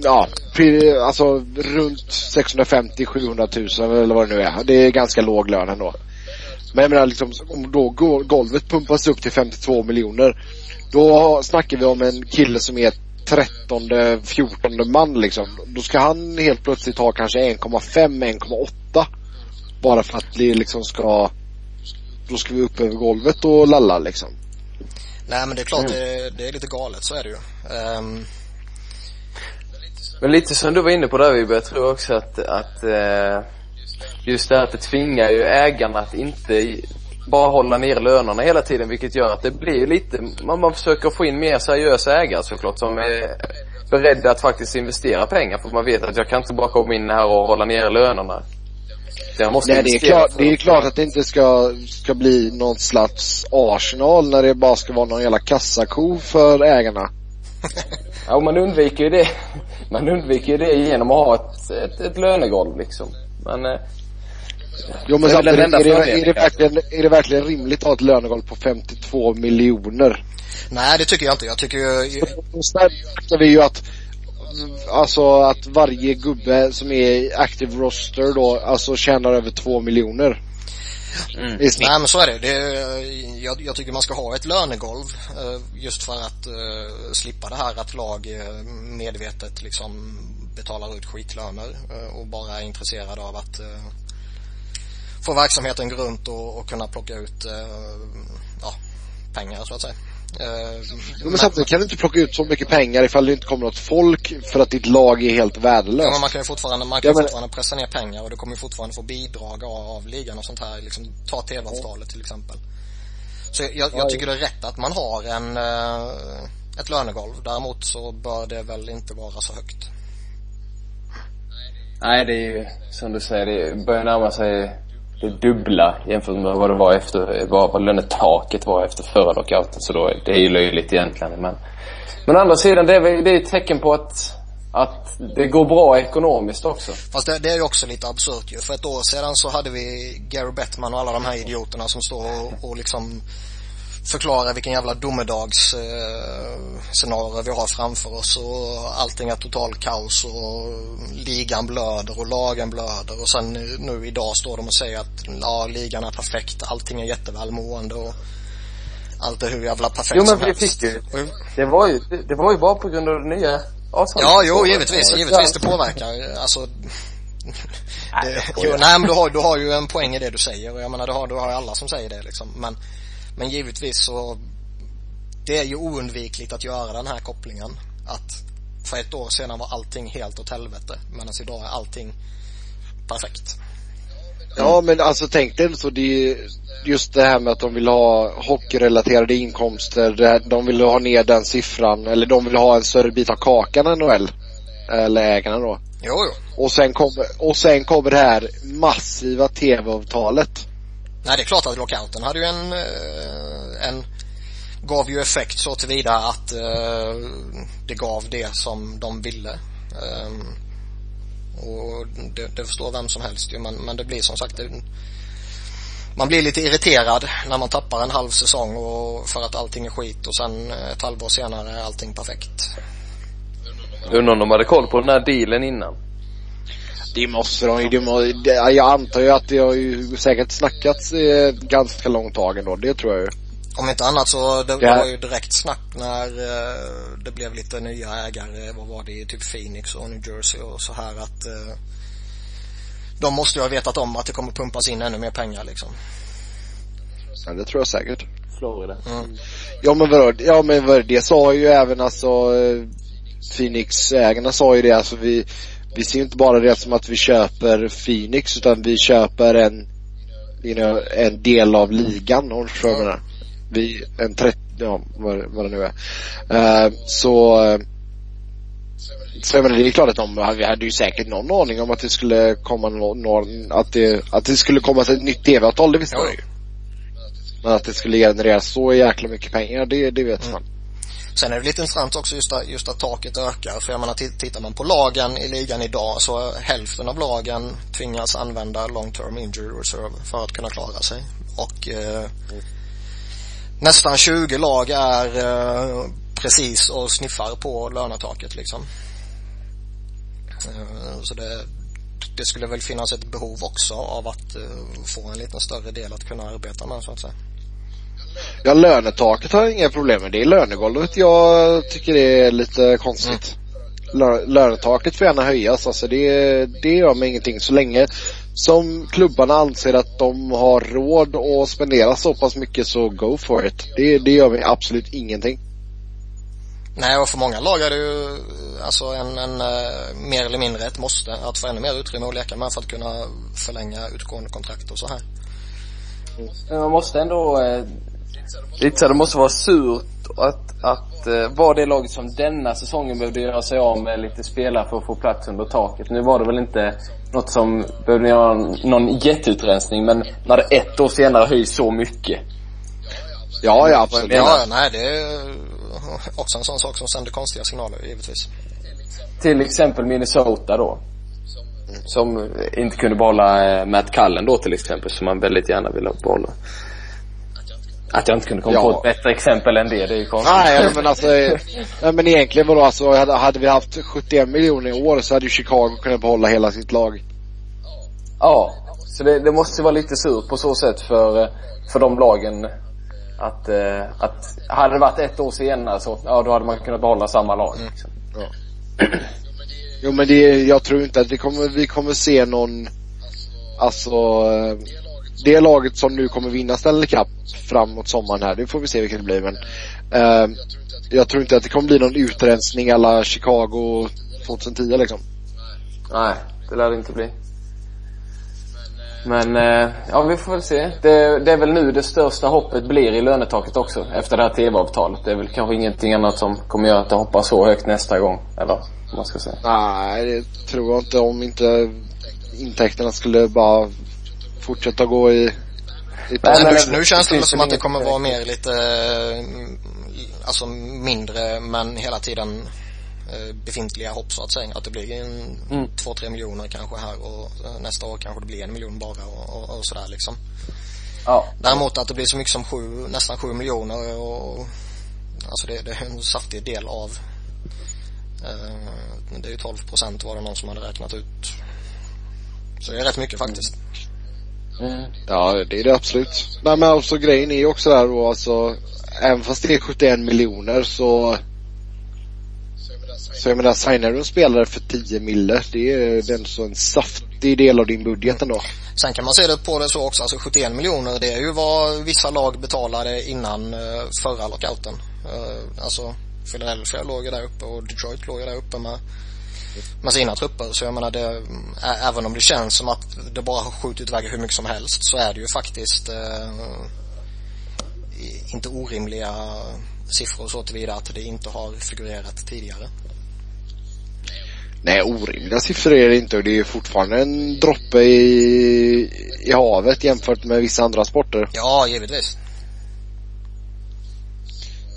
S1: ja, alltså runt 650-700 000 eller vad det nu är. Det är ganska låg lön ändå. Men jag menar liksom, om då go- golvet pumpas upp till 52 miljoner. Då snackar vi om en kille som är 13, 14 man liksom. Då ska han helt plötsligt ha kanske 1,5, 1,8. Bara för att det liksom ska, då ska vi upp över golvet och lalla liksom.
S3: Nej men det är klart det, det är lite galet, så är det ju. Ehm,
S2: Men lite som du var inne på där Vibe, jag tror också att, att eh, just det här att det tvingar ju ägarna att inte bara hålla ner lönerna hela tiden vilket gör att det blir lite, man, man försöker få in mer seriösa ägare såklart som är beredda att faktiskt investera pengar för man vet att jag kan inte bara komma in här och hålla ner lönerna.
S1: Jag måste Nej, det är, klart, det är klart att det inte ska, ska bli någon slags Arsenal när det bara ska vara någon jävla kassako för ägarna.
S2: ja, man undviker ju det. Man undviker ju det genom att ha ett, ett, ett lönegolv liksom. Men eh,
S1: Jo men samtidigt, är det, är, det verkligen, är det verkligen rimligt att ha ett lönegolv på 52 miljoner?
S3: Nej det tycker jag inte. Jag tycker ju...
S1: Sen snackar vi ju att Alltså att varje gubbe som är i active roster då, alltså tjänar över två miljoner.
S3: Mm. Nej men så är det. det jag, jag, tycker man ska ha ett lönegolv eh, just för att uh, slippa det här att lag eh, medvetet liksom betalar ut skitlöner uh, och bara är intresserade av att få verksamheten gå runt och, och kunna plocka ut ja, pengar så att säga.
S1: Uh, men samtidigt kan du inte plocka ut så mycket pengar ifall det inte kommer något folk för att ditt lag är helt värdelöst. Ja,
S3: men man kan ju fortfarande, man kan ja, men... fortfarande pressa ner pengar och du kommer ju fortfarande få bidrag av, av ligan och sånt här. Liksom, ta tv-avtalet till exempel. Så jag, jag, tycker det är rätt att man har en, uh, ett lönegolv. Däremot så bör det väl inte vara så högt.
S2: Nej, det är ju som du säger, det börjar närma sig det dubbla jämfört med vad det var efter, vad, vad lönetaket var efter förra lockouten. Så då, det är ju löjligt egentligen. Men, men å andra sidan, det är, det är ett tecken på att, att det går bra ekonomiskt också.
S3: Fast det, det är ju också lite absurt ju. För ett år sedan så hade vi Gary Bettman och alla de här idioterna som står och, och liksom förklara vilken jävla domedagsscenario eh, vi har framför oss och allting är total kaos och ligan blöder och lagen blöder. Och sen nu idag står de och säger att ja, ligan är perfekt, allting är jättevälmående och allt är hur jävla perfekt
S2: Jo men vi fick ju, det var ju, det, det var ju bara på grund av det nya
S3: avtalet. Ja, jo givetvis, givetvis det påverkar, alltså det, jo, nej men du har, du har ju en poäng i det du säger och jag menar du har, du har alla som säger det liksom. Men men givetvis så det är ju oundvikligt att göra den här kopplingen att för ett år sedan var allting helt åt helvete medan idag är allting perfekt.
S1: Ja men alltså tänk dig så det är just det här med att de vill ha hockeyrelaterade inkomster, de vill ha ner den siffran eller de vill ha en större bit av kakan än NHL. Eller ägarna då.
S3: Jo, jo.
S1: Och sen kommer, och sen kommer det här massiva tv-avtalet.
S3: Nej, det är klart att lockouten hade ju en, eh, en gav ju effekt så tillvida att uh, det gav det som de ville. Um, och det, det förstår vem som helst ju, men, men det blir som sagt det, man blir lite irriterad när man tappar en halv säsong och för att allting är skit och sen ett halvår senare är allting perfekt.
S2: Undrar om de hade koll på den här dealen innan?
S1: Det måste de ju. Jag antar ju att det har ju säkert snackats eh, ganska långt tag ändå. Det tror jag ju.
S3: Om inte annat så det, det var ju direkt snack när eh, det blev lite nya ägare. Vad var det? Typ Phoenix och New Jersey och så här att eh, de måste ju ha vetat om att det kommer pumpas in ännu mer pengar liksom.
S1: Ja, det tror jag säkert.
S2: Florida. Mm.
S1: Ja men vadå, ja men vad det sa ju även alltså Phoenix-ägarna sa ju det alltså vi vi ser inte bara det som att vi köper Phoenix utan vi köper en, you know, en del av ligan om du vad Vi, en 30, ja vad, vad det nu är. Uh, så så jag menar, det är klart att de, vi hade ju säkert någon aning om att det skulle komma någon, att det, att det skulle komma ett nytt tv-avtal, det visste man ju. Men att det skulle generera så jäkla mycket pengar, det, det vet mm.
S3: Sen är det lite intressant också just att, just att taket ökar. För jag menar, tittar man på lagen i ligan idag så hälften av lagen tvingas använda long term injury reserve för att kunna klara sig. Och eh, mm. nästan 20 lag är eh, precis och sniffar på lönetaket liksom. Eh, så det, det skulle väl finnas ett behov också av att eh, få en lite större del att kunna arbeta med så att säga.
S1: Ja, lönetaket har jag inga problem med. Det är lönegolvet jag tycker det är lite konstigt. Mm. Lönetaket får gärna höjas. Alltså det, det gör mig ingenting så länge som klubbarna anser att de har råd att spendera så pass mycket så go for it. Det, det gör mig absolut ingenting.
S3: Nej, och för många lag är det ju alltså en, en uh, mer eller mindre ett måste att få ännu mer utrymme att leka med för att kunna förlänga utgående kontrakt och så här.
S2: Men man måste ändå, eh, lite så det måste vara surt att, att eh, vara det laget som denna säsongen behövde göra sig av med lite spelare för att få plats under taket. Nu var det väl inte något som behövde göra någon jätteutrensning men när det ett år senare höjs så mycket.
S1: Ja, ja absolut.
S3: Ja, nej det är också en sån sak som sänder konstiga signaler givetvis.
S2: Till exempel Minnesota då. Som inte kunde behålla eh, Matt Cullen då till exempel, som man väldigt gärna ville behålla. Att jag inte kunde komma
S1: Ja.
S2: på ett bättre exempel än det, det är ju konstigt.
S1: Nej men alltså, nej, men egentligen vadå alltså, hade, hade vi haft 71 miljoner i år så hade ju Chicago kunnat behålla hela sitt lag.
S2: Ja. Så det, det måste vara lite surt på så sätt för, eh, för de lagen att, eh, att hade det varit ett år senare så, ja då hade man kunnat behålla samma lag. Liksom.
S1: Jo men det, jag tror inte att vi kommer, vi kommer se någon, alltså, eh, det laget som nu kommer vinna Stanley Cup framåt sommaren här, det får vi se vilket det blir men, eh, jag tror inte att det kommer bli någon utrensning alla Chicago 2010 liksom.
S2: Nej, det lär det inte bli. Men, eh, ja vi får väl se. Det, det är väl nu det största hoppet blir i lönetaket också, efter det här TV-avtalet. Det är väl kanske ingenting annat som kommer göra att det hoppar så högt nästa gång, eller vad man ska säga.
S1: Nej, det tror jag inte om inte intäkterna skulle bara fortsätta gå i, i
S3: Men
S2: men
S3: nu, känns det
S2: det
S3: som att det kommer vara mer lite, mm, alltså mindre men hela tiden eh, befintliga hopp så att säga. Att det blir en,
S2: Mm.
S3: två, tre miljoner kanske här och eh, nästa år kanske det blir en miljon bara och, och, och sådär liksom.
S2: Ja.
S3: Däremot att det blir så mycket som sju, nästan sju miljoner och alltså det, det är en saftig del av eh, det är ju 12 procent var det någon som hade räknat ut. Så det är rätt mycket faktiskt.
S2: Mm.
S1: Ja, det är det absolut. Nej men alltså grejen är ju också där då alltså, även fast det är 71 miljoner så så jag menar, signar du en spelare för 10 mille, det är den en så en saftig del av din budget ändå.
S3: Sen kan man se det på det så också, alltså 71 miljoner det är ju vad vissa lag betalade innan eh, förra lockouten. Eh, alltså Philadelphia låg ju där uppe och Detroit låg ju där uppe med, med sina trupper. Så jag menar det, även om det känns som att det bara har skjutit iväg hur mycket som helst så är det ju faktiskt eh, inte orimliga siffror så tillvida att det inte har figurerat tidigare.
S1: Nej, orimliga siffror är det inte och det är fortfarande en droppe i, i havet jämfört med vissa andra sporter.
S3: Ja, givetvis.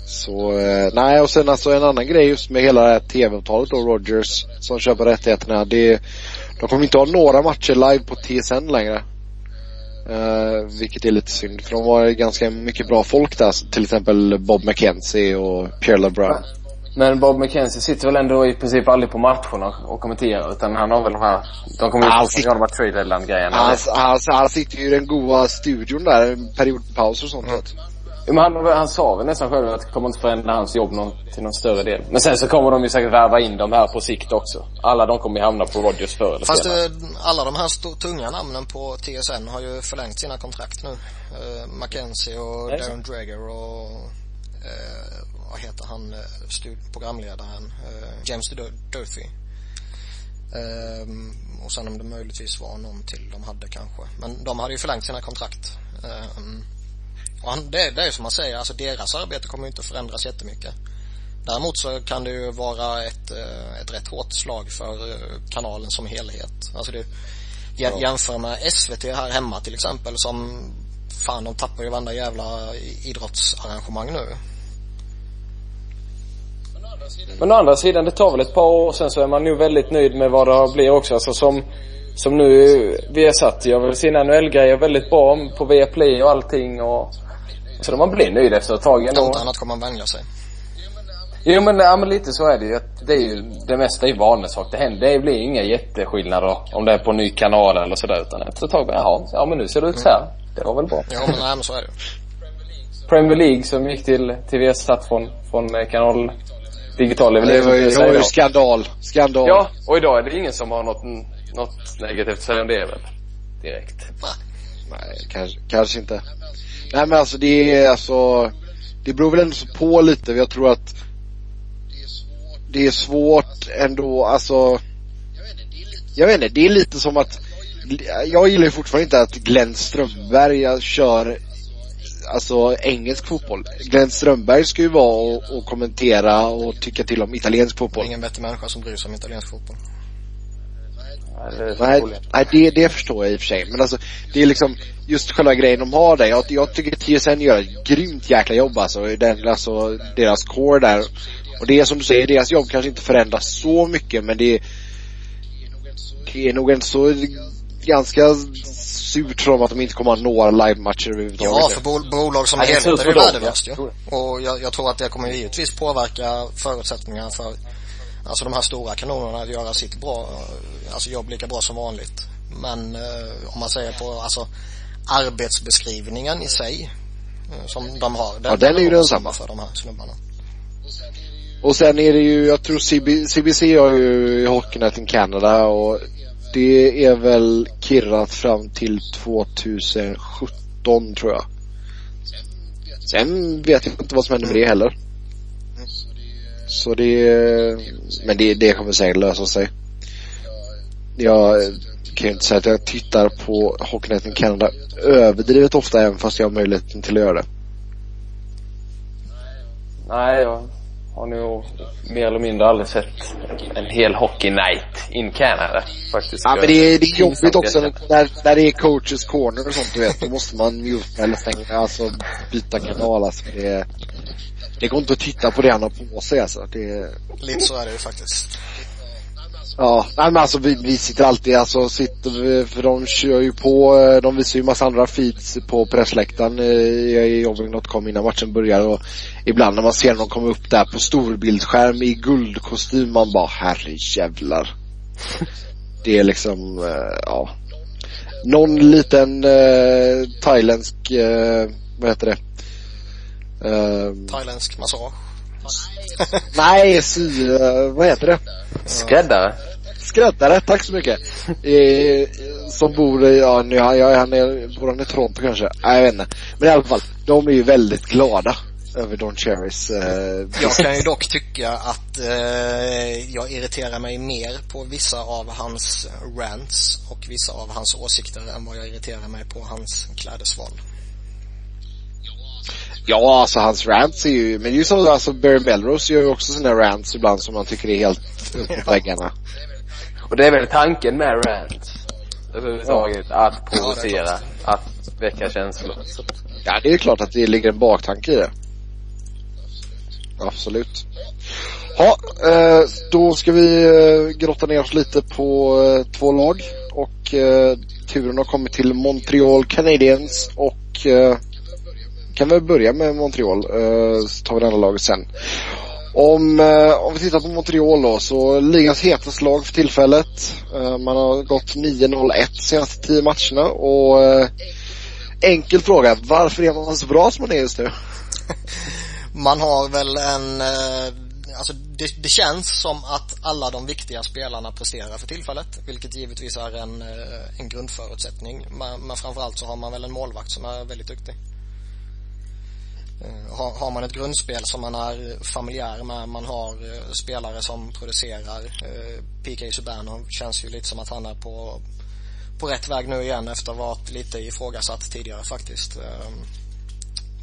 S1: Så, eh, nej och sen alltså en annan grej just med hela det här tv-avtalet då, Rogers som köper rättigheterna. Det, de kommer inte ha några matcher live på TSN längre. Eh, vilket är lite synd för de var ganska mycket bra folk där. Till exempel Bob McKenzie och Pierre LeBrun.
S2: Men Bob McKenzie sitter väl ändå i princip aldrig på matcherna och kommenterar utan han har väl de här, de kommer ju att
S1: sitter-
S2: de här trade grejerna.
S1: Han, han, han sitter ju i den goa studion där, en periodpaus och sånt. vet.
S2: Men han, han sa väl nästan själv att det kommer inte förändra hans jobb någon, till någon större del. Men sen så kommer de ju säkert värva in de här på sikt också. Alla de kommer ju hamna på Rodgers förr eller
S3: Fast
S2: senare.
S3: eh, alla de här tunga namnen på TSN har ju förlängt sina kontrakt nu. Uh, Mackenzie och? Darren Dreger och eh, vad heter han, programledaren, eh, James Durfee. Ehm, och sen om det möjligtvis var någon till de hade kanske. Men de hade ju förlängt sina kontrakt. Ehm, och han, det, det är som man säger, alltså deras arbete kommer ju inte förändras jättemycket. Däremot så kan det ju vara ett, eh, ett rätt hårt slag för eh, kanalen som helhet. Alltså jä- jämför med SVT här hemma till exempel som fan de tappar ju varenda jävla idrottsarrangemang nu.
S2: Men å andra sidan, det tar väl ett par år sen så är man nu väldigt nöjd med vad det blir också. Alltså som, som nu, Viasat gör väl sina NHL-grejer väldigt bra på Viaplay och allting och så man blir nöjd efter ett tag ändå.
S3: Något annat kommer man vänja sig.
S2: Jo men, ja, men lite så är det ju. Att Det är ju, det mesta är ju vanesak. Det händer, det blir inga jätteskillnader om det är på en ny kanal eller sådär utan efter ett tag bara, jaha, ja men nu ser det ut så här. Det var väl bra.
S3: Ja men nej men så är det.
S2: Premier League som gick till TV satt från, från eh, kanal digital
S1: Det var ju,
S2: som
S1: det var ju
S2: då.
S1: skandal. Skandal.
S2: Ja, och idag är det ingen som har något, något negativt att säga om det väl? Direkt.
S1: Nej, kanske, kanske inte. Nej men alltså det är alltså, det beror väl ändå på lite. Jag tror att det är svårt ändå, alltså. Jag vet inte, det är lite som att jag gillar ju fortfarande inte att Glenn Strömberg kör alltså engelsk fotboll. Glenn Strömberg ska ju vara och, och kommentera och tycka till om italiensk fotboll.
S3: Ingen bättre människa som bryr sig om italiensk fotboll.
S1: Nej, nej det, det förstår jag i och för sig. Men alltså, det är liksom just själva grejen de har där. Jag, jag tycker TSN gör ett grymt jäkla jobb alltså. Den, alltså deras core där. Och det är som du säger, deras jobb kanske inte förändras så mycket men det, det är nog en så ganska surt för dem att de inte kommer att ha några live-matcher överhuvudtaget.
S3: Ja, för bol bolag som helhet är det värdelöst ju. Och jag, jag tror att det kommer givetvis påverka förutsättningarna för alltså de här stora kanonerna att göra sitt bra, alltså jobb lika bra som vanligt. Men eh, om man säger på alltså arbetsbeskrivningen i sig eh, som de har.
S1: Den, ja, den är ju densamma.
S3: för de här snubbarna.
S1: Och sen är det ju, jag tror CB, CBC har ju Hockeynet i Canada och det är väl kirrat fram till 2017 tror jag. Sen vet jag inte vad som händer med det heller. Så det, men det, det kommer säkert lösa sig. Jag kan ju inte säga att jag tittar på Hockeynet i Canada överdrivet ofta även fast jag har möjligheten till att göra det.
S2: Nej, jag har nog mer eller mindre aldrig sett en hel hockey night in Canada faktiskt.
S1: Ja men det är, det är jobbigt också när, när det är coaches corner och sånt du vet. Då måste man muta eller stänga, alltså byta kanal alltså. Det, det går inte att titta på det han har på sig alltså. Det...
S3: Lite så är det ju faktiskt.
S1: Ja, nej men alltså vi, vi sitter alltid, alltså sitter, för de kör ju på, eh, de visar ju massa andra feeds på pressläktaren i jobbing.com innan matchen börjar och ibland när man ser dem komma upp där på storbildsskärm i guldkostym, man bara herrejävlar. Det är liksom, uh, ja. Någon liten uh, thailändsk, uh, vad heter det?
S3: Uh, Thailändsk massage.
S1: Nej, sy, vad heter det?
S2: Skräddare.
S1: Skräddare, tack så mycket. Eh, som bor i, ja nu, ja, han är, bor han i Toronto kanske? Nej jag vet inte. Men i alla fall, de är ju väldigt glada över Don Cherrys eh,
S3: Jag kan ju dock tycka att eh, jag irriterar mig mer på vissa av hans rants och vissa av hans åsikter än vad jag irriterar mig på hans klädesval.
S1: Ja, alltså hans rants är ju, men det är ju som alltså Barry Melrose gör ju också sina rants ibland som man tycker är helt uppåt väggarna.
S2: Och det är väl tanken med rants överhuvudtaget, ja. att provocera, ja, att väcka känslor.
S1: Ja, det är klart att det ligger en baktanke i det. Absolut. Ja, eh, då ska vi eh, grotta ner oss lite på eh, två lag och turen har kommit till Montreal Canadiens och kan väl börja med Montreal, eh, så tar vi det andra laget sen. Om, eh, om vi tittar på Montreal då, så ligans hetaste lag för tillfället. Eh, man har gått 9-0-1 senaste tio matcherna och enkel fråga, varför är man så bra som man är just nu?
S3: man har väl en, alltså det, det, känns som att alla de viktiga spelarna presterar för tillfället, vilket givetvis är en, en grundförutsättning. Men, men framförallt så har man väl en målvakt som är väldigt duktig. Eh, har, har man ett grundspel som man är familjär med, man har spelare som producerar. PK Subban känns ju lite som att han är på, på rätt väg nu igen efter att ha varit lite ifrågasatt tidigare faktiskt.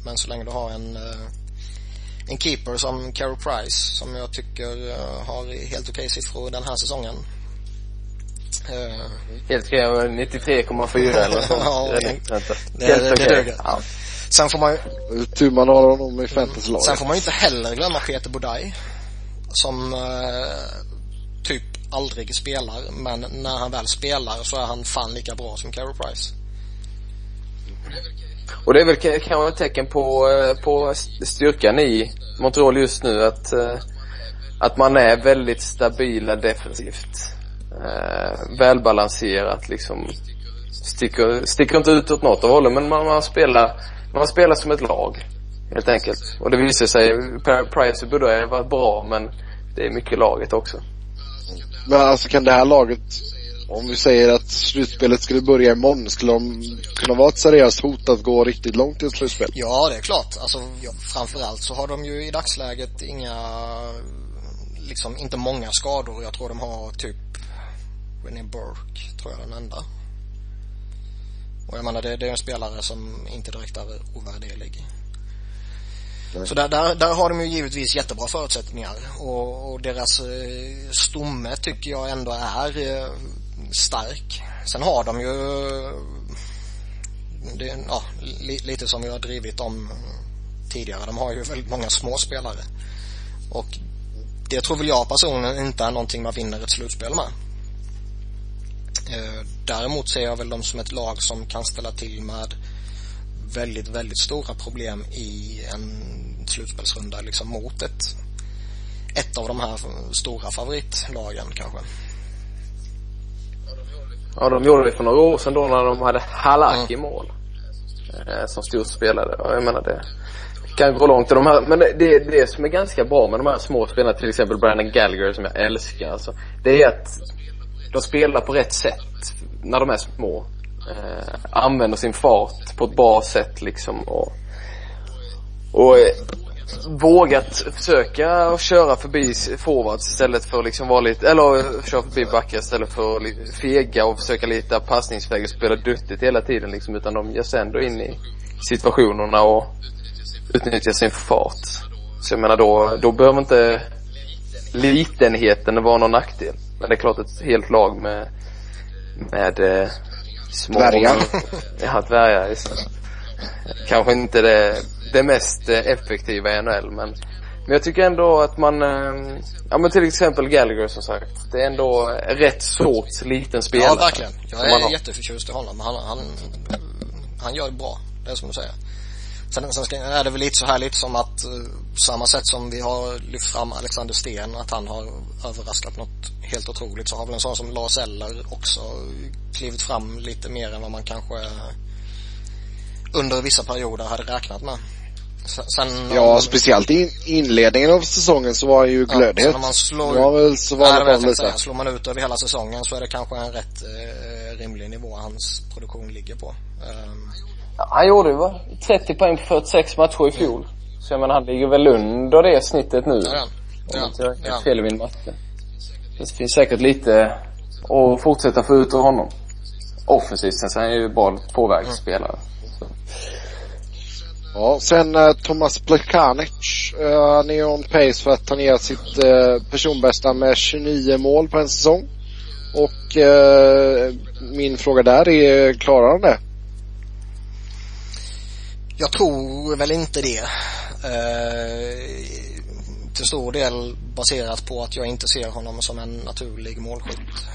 S3: Men så länge du har en en keeper som Carey Price som jag tycker har helt okej siffror den här säsongen.
S2: Helt okej, 93,4 eller sånt.
S3: ja, det, det, det duger. Ja. Sen får man ju...
S1: Tur man har honom i fantasylaget.
S3: Sen får man ju inte heller glömma Peter Bodaj. Som uh, typ aldrig spelar, men när han väl spelar så är han fan lika bra som Carey Price.
S2: Och det är väl kanske ett tecken på, eh, på styrkan i Montreal just nu att, eh, att man är väldigt stabila defensivt. Eh, välbalanserat liksom. Sticker, sticker inte ut åt något av hållen men man, man spelar, man spelar som ett lag. Helt enkelt. Och det visar sig, Price borde ha varit bra men det är mycket laget också.
S1: Men alltså kan det här laget om vi säger att slutspelet skulle börja imorgon, skulle de kunna vara ett seriöst hot att gå riktigt långt i ett slutspel?
S3: Ja, det är klart. Alltså, ja, framförallt så har de ju i dagsläget inga liksom inte många skador. Jag tror de har typ René Burke, tror jag den enda. Och jag menar det, det är en spelare som inte direkt är ovärderlig. Så där, där, där har de ju givetvis jättebra förutsättningar och, och deras eh, stomme tycker jag ändå är eh, stark. Sen har de ju det, ja, li, lite som vi har drivit om tidigare. De har ju väldigt många små spelare. Och det tror väl jag personligen inte är någonting man vinner ett slutspel med. Eh, däremot ser jag väl dem som ett lag som kan ställa till med väldigt, väldigt stora problem i en slutspelsrunda liksom mot ett, ett av de här stora favoritlagen kanske.
S2: Ja, de gjorde det för några år sedan då när de hade Halak i mm. mål. Eh, som storspelare. Jag menar det kan gå långt. De här, men det, det, det som är ganska bra med de här små spelarna, till exempel Brandon Gallagher som jag älskar. Alltså, det är att de spelar på rätt sätt när de är små. Eh, använder sin fart på ett bra sätt liksom och, och eh, vågat försöka och köra förbi forwards istället för att liksom vara lite, eller eh, köra förbi backar istället för att fega och försöka lite passningsväg och spela duttigt hela tiden liksom utan de ger sig ändå in i situationerna och utnyttjar sin fart. Så jag menar då, då behöver inte litenheten vara någon nackdel. Men det är klart ett helt lag med, med eh, små...
S1: Dvärgar.
S2: Ja, dvärgar. Kanske inte det, det mest eh, effektiva i NHL men men jag tycker ändå att man, eh, ja men till exempel Gallagher som sagt. Det är ändå rätt sorts liten spelare.
S3: Ja verkligen. Jag är jätteförtjust i honom. Han, han, han gör det bra. Det är som du säger. Sen, sen är det väl lite så här lite som att uh, samma sätt som vi har lyft fram Alexander Sten, att han har överraskat något helt otroligt så har väl en sån som Lars Eller också klivit fram lite mer än vad man kanske under vissa perioder hade räknat med.
S1: Sen, ja, om, speciellt i inledningen av säsongen så var han ju glödhet. Ja,
S3: man slår, väl så var nej, det lite. Slår man ut över hela säsongen så är det kanske en rätt eh, rimlig nivå hans produktion ligger på. Um,
S2: han gjorde ju va? 30 poäng på 46 matcher i fjol. Så jag menar han ligger väl under det snittet nu. Ja, ja. Om jag inte fel i min matte. Det finns säkert lite att fortsätta få ut av honom. Offensivt sen så är han ju bra påverksspelare. Mm.
S1: Ja, sen uh, Thomas Plekanic. Uh, han är on pace för att han ger sitt uh, personbästa med 29 mål på en säsong. Och uh, min fråga där är, klarar han det?
S3: Jag tror väl inte det. Eh, till stor del baserat på att jag inte ser honom som en naturlig målskytt.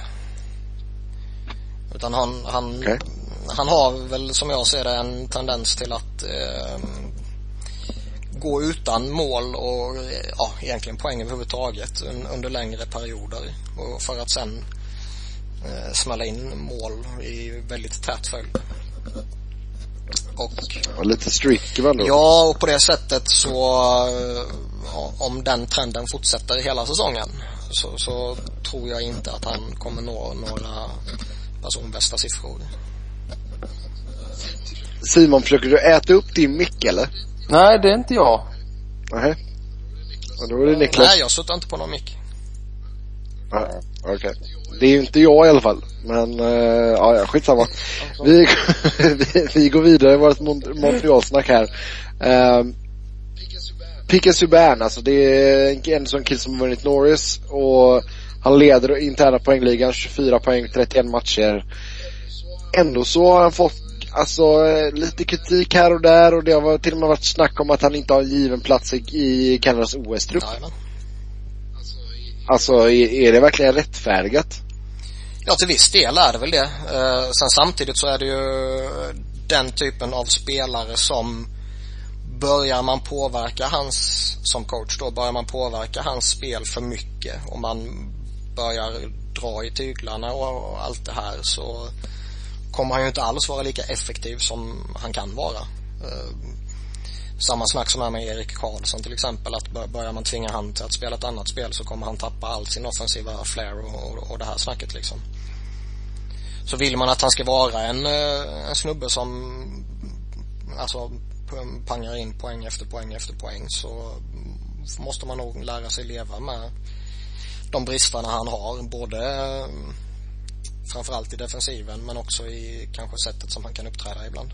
S3: Utan han, han, okay. han har väl som jag ser det en tendens till att eh, gå utan mål och ja, egentligen poäng överhuvudtaget under längre perioder. Och för att sen eh, smälla in mål i väldigt tät följd.
S1: Och, ja, lite streaky väl då?
S3: Ja, och på det sättet så om den trenden fortsätter hela säsongen så, så tror jag inte att han kommer nå några personbästa siffror.
S1: Simon, försöker du äta upp din mick eller?
S2: Nej, det är inte jag.
S1: Nej. Ja, då är det Niklas.
S3: Nej, jag suttar inte på någon mick.
S1: Okej. Okay. Det är ju inte jag i alla fall. Men uh, ja, skitsamma. Vi, vi, vi går vidare i vårt Montreal-snack här. Ehm, uh, Pika Subban, alltså det är en sån kille som har vunnit Norris och han leder interna poängligan, 24 poäng, 31 matcher. Ändå så har han fått alltså lite kritik här och där och det har till och med varit snack om att han inte har en given plats i Kanadas OS-trupp. Alltså är, det verkligen rättfärdigat?
S3: Ja, till viss del är det väl det. Eh, sen samtidigt så är det ju den typen av spelare som börjar man påverka hans, som coach då, börjar man påverka hans spel för mycket och man börjar dra i tyglarna och allt det här så kommer han ju inte alls vara lika effektiv som han kan vara. Eh, samma snack som är med Erik Karlsson till exempel att börjar man tvinga han till att spela ett annat spel så kommer han tappa all sin offensiva flair och, och, och det här snacket liksom. Så vill man att han ska vara en, eh, en snubbe som alltså pangar in poäng efter poäng efter poäng så måste man nog lära sig leva med de bristerna han har. Både eh, framförallt i defensiven men också i kanske sättet som han kan uppträda ibland.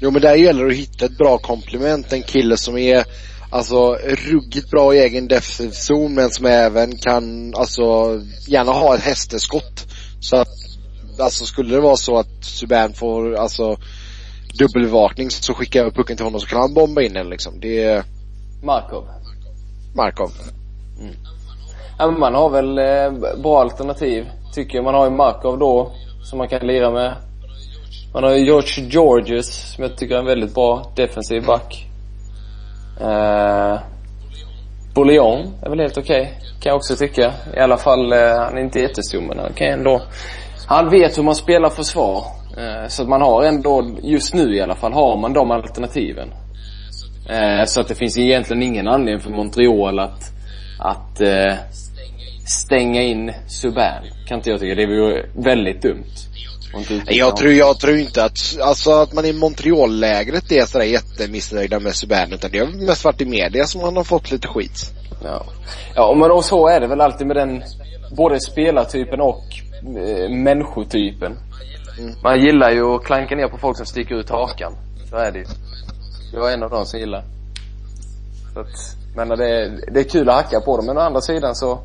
S1: Jo men där gäller det att hitta ett bra komplement. En kille som är alltså ruggigt bra i egen defensiv zon men som även kan alltså gärna ha ett hästeskott. Så att alltså skulle det vara så att Subban får alltså dubbelbevakning så skickar jag pucken till honom så kan han bomba in den liksom. Det är
S2: Markov.
S1: Markov.
S2: Mm. Ja, men man har väl eh, bra alternativ, tycker jag. Man har ju Markov då, som man kan lira med. Man har ju George Georges, som jag tycker är en väldigt bra defensiv back. Eh, Bouillon är väl helt okej, okay, kan jag också tycka. I alla fall, eh, han är inte jättestor men han kan ändå han vet hur man spelar försvar. Eh, så att man har ändå, just nu i alla fall, har man de alternativen. Eh, så att det finns egentligen ingen anledning för Montreal att, att eh, stänga in Subban. Kan inte jag tycka. Det vore väldigt dumt.
S1: Jag tror, jag tror inte att, alltså att man i Montreal-lägret är sådär jättemissnöjda med Subban utan det har mest varit i media som man har fått lite skit.
S2: Ja. Ja, men så är det väl alltid med den, både spelartypen och eh, människotypen. Mm. Man gillar ju att klanka ner på folk som sticker ut hakan. Så är det ju. Jag är en av dem som gillar. Så att, men det är, det är kul att hacka på dem. Men å andra sidan så,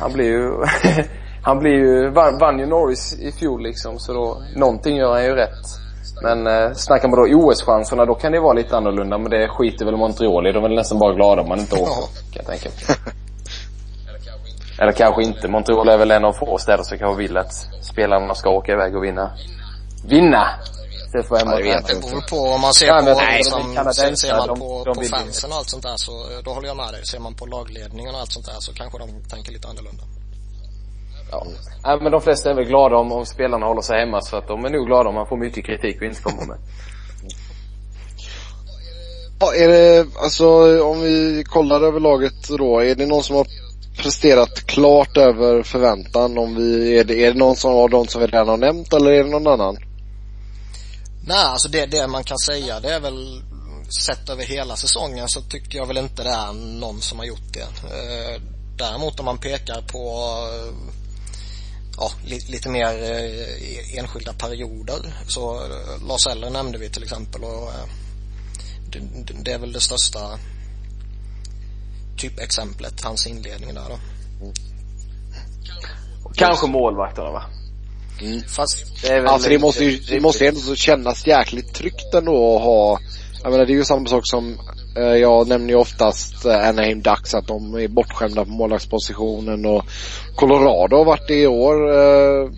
S2: han blir ju, han blir ju, vann, vann ju Norris i fjol liksom. Så då, någonting gör han ju rätt. Men eh, snackar man då OS-chanserna, då kan det vara lite annorlunda. Men det skiter väl Montreal i. De är väl nästan bara glada om man inte åker, kan jag tänka mig. Eller kanske inte. Montreal är väl en av få städer som kanske vill att spelarna ska åka iväg och vinna. Vinna!
S3: Det får jag ja, det, beror på om man ser ja, på, nej, liksom, sen ser man på, de, de på fansen och allt sånt där så, då håller jag med dig. Ser man på lagledningen och allt sånt där så kanske de tänker lite annorlunda.
S2: Ja. Nej, men de flesta är väl glada om, om spelarna håller sig hemma så att de är nog glada om man får mycket kritik och inte kommer med.
S1: Ja, är det, alltså om vi kollar över laget då, är det någon som har presterat klart över förväntan? Om vi, är, det, är det någon som, av de som vi redan har nämnt eller är det någon annan?
S3: Nej, alltså det, det man kan säga det är väl sett över hela säsongen så tycker jag väl inte det är någon som har gjort det. Eh, däremot om man pekar på ja, lite mer eh, enskilda perioder så eh, Lars Eller nämnde vi till exempel och det, det är väl det största typexemplet, hans inledning där då. Mm.
S2: Kanske målvakterna va?
S1: Mm. Fast, det är väl alltså det måste ju, det måste ändå kännas jäkligt tryggt ändå att ha, jag menar det är ju samma sak som, eh, jag nämner ju oftast eh, Anaheim Ducks att de är bortskämda på målvaktspositionen och Colorado har varit det i år. Eh,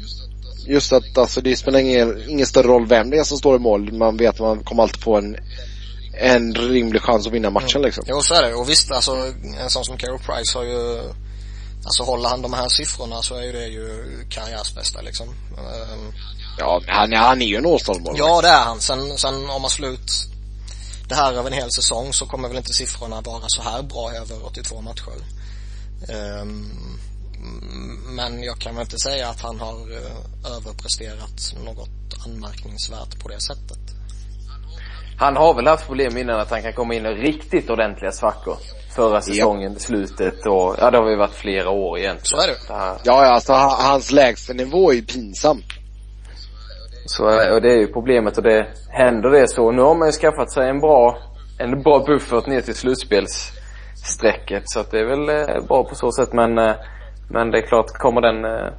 S1: just att alltså det spelar ingen, ingen större roll vem det är som står i mål. Man vet att man kommer alltid få en en rimlig chans att vinna matchen mm. liksom.
S3: Jo, så är det. Och visst, alltså en sån som Carol Price har ju Alltså håller han de här siffrorna så är ju det ju karriärsbästa liksom. Um,
S1: ja, han, han är ju en all
S3: Ja, det är han. Sen, sen om man slår ut det här över en hel säsong så kommer väl inte siffrorna vara så här bra över 82 matcher. Um, men jag kan väl inte säga att han har uh, överpresterat något anmärkningsvärt på det sättet.
S2: Han har väl haft problem innan att han kan komma in i riktigt ordentliga svackor. Förra säsongen, ja. slutet och, ja det har ju varit flera år egentligen.
S3: Så är det.
S1: Ja, ja alltså hans lägsta nivå är ju pinsam.
S2: Så, och det är ju problemet och det händer det så. Nu har man ju skaffat sig en bra, en bra buffert ner till slutspelsstrecket. Så att det är väl eh, bra på så sätt men, eh, men det är klart, kommer den eh,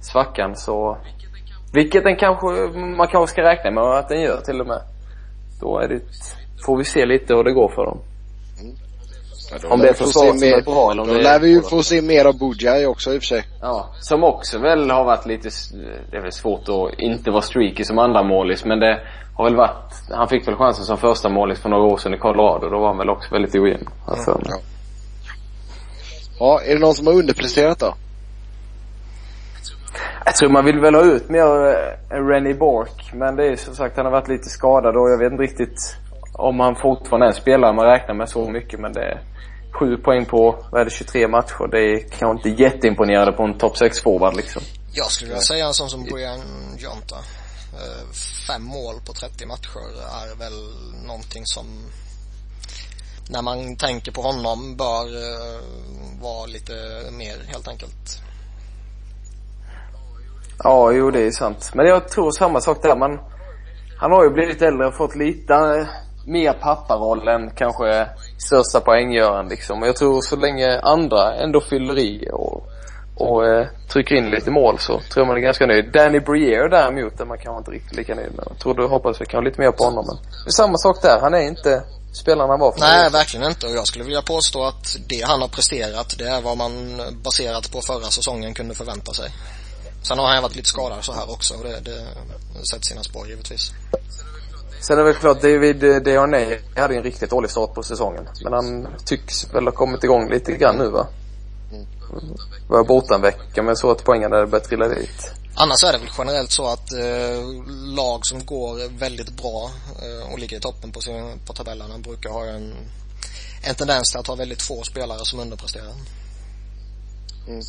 S2: svackan så, vilket den kanske, man kanske ska räkna med att den gör till och med. Då är det, får vi se lite hur det går för dem. Mm.
S1: Ja, om det är försvaret som är bra eller om då det lär vi ju få se mer av Bujaj också i och för sig.
S2: Ja, som också väl har varit lite, det är väl svårt att inte vara streaky som andra målis men det har väl varit, han fick väl chansen som första målis för några år sedan i Colorado. Då var han väl också väldigt ojämn. Alltså.
S1: Ja. ja, är det någon som har underpresterat då?
S2: Jag tror man vill väl ha ut mer äh, Rennie Bork. Men det är som sagt, han har varit lite skadad och jag vet inte riktigt om han fortfarande är en spelare man räknar med så mycket. Men det är sju poäng på, vad är det, 23 matcher. Det är kanske inte jätteimponerande på en topp 6-forward liksom.
S3: Jag skulle vilja säga en sån som Brian Jonta. Fem mål på 30 matcher är väl någonting som när man tänker på honom bör uh, vara lite mer helt enkelt.
S2: Ja, jo det är sant. Men jag tror samma sak där. Man, han har ju blivit äldre och fått lite eh, mer papparoll än kanske största poänggöraren liksom. Och jag tror så länge andra ändå fyller i och, och eh, trycker in lite mål så tror man är ganska nöjd. Danny Briere däremot är man kanske inte riktigt lika nöjd med. Jag tror du hoppas vi kan ha lite mer på honom men samma sak där. Han är inte spelaren han var för
S3: Nej, verkligen inte. Och jag skulle vilja påstå att det han har presterat, det är vad man baserat på förra säsongen kunde förvänta sig. Sen har han varit lite skadad så här också och det, det sätter sina spår givetvis.
S2: Sen är det väl klart, David Deharnay hade en riktigt dålig start på säsongen. Men han tycks väl ha kommit igång lite grann nu va? Var borta en vecka men så att poängen hade börjat trilla dit.
S3: Annars är det väl generellt så att eh, lag som går väldigt bra eh, och ligger i toppen på, sin, på tabellerna brukar ha en, en tendens till att ha väldigt få spelare som underpresterar.
S1: Mm.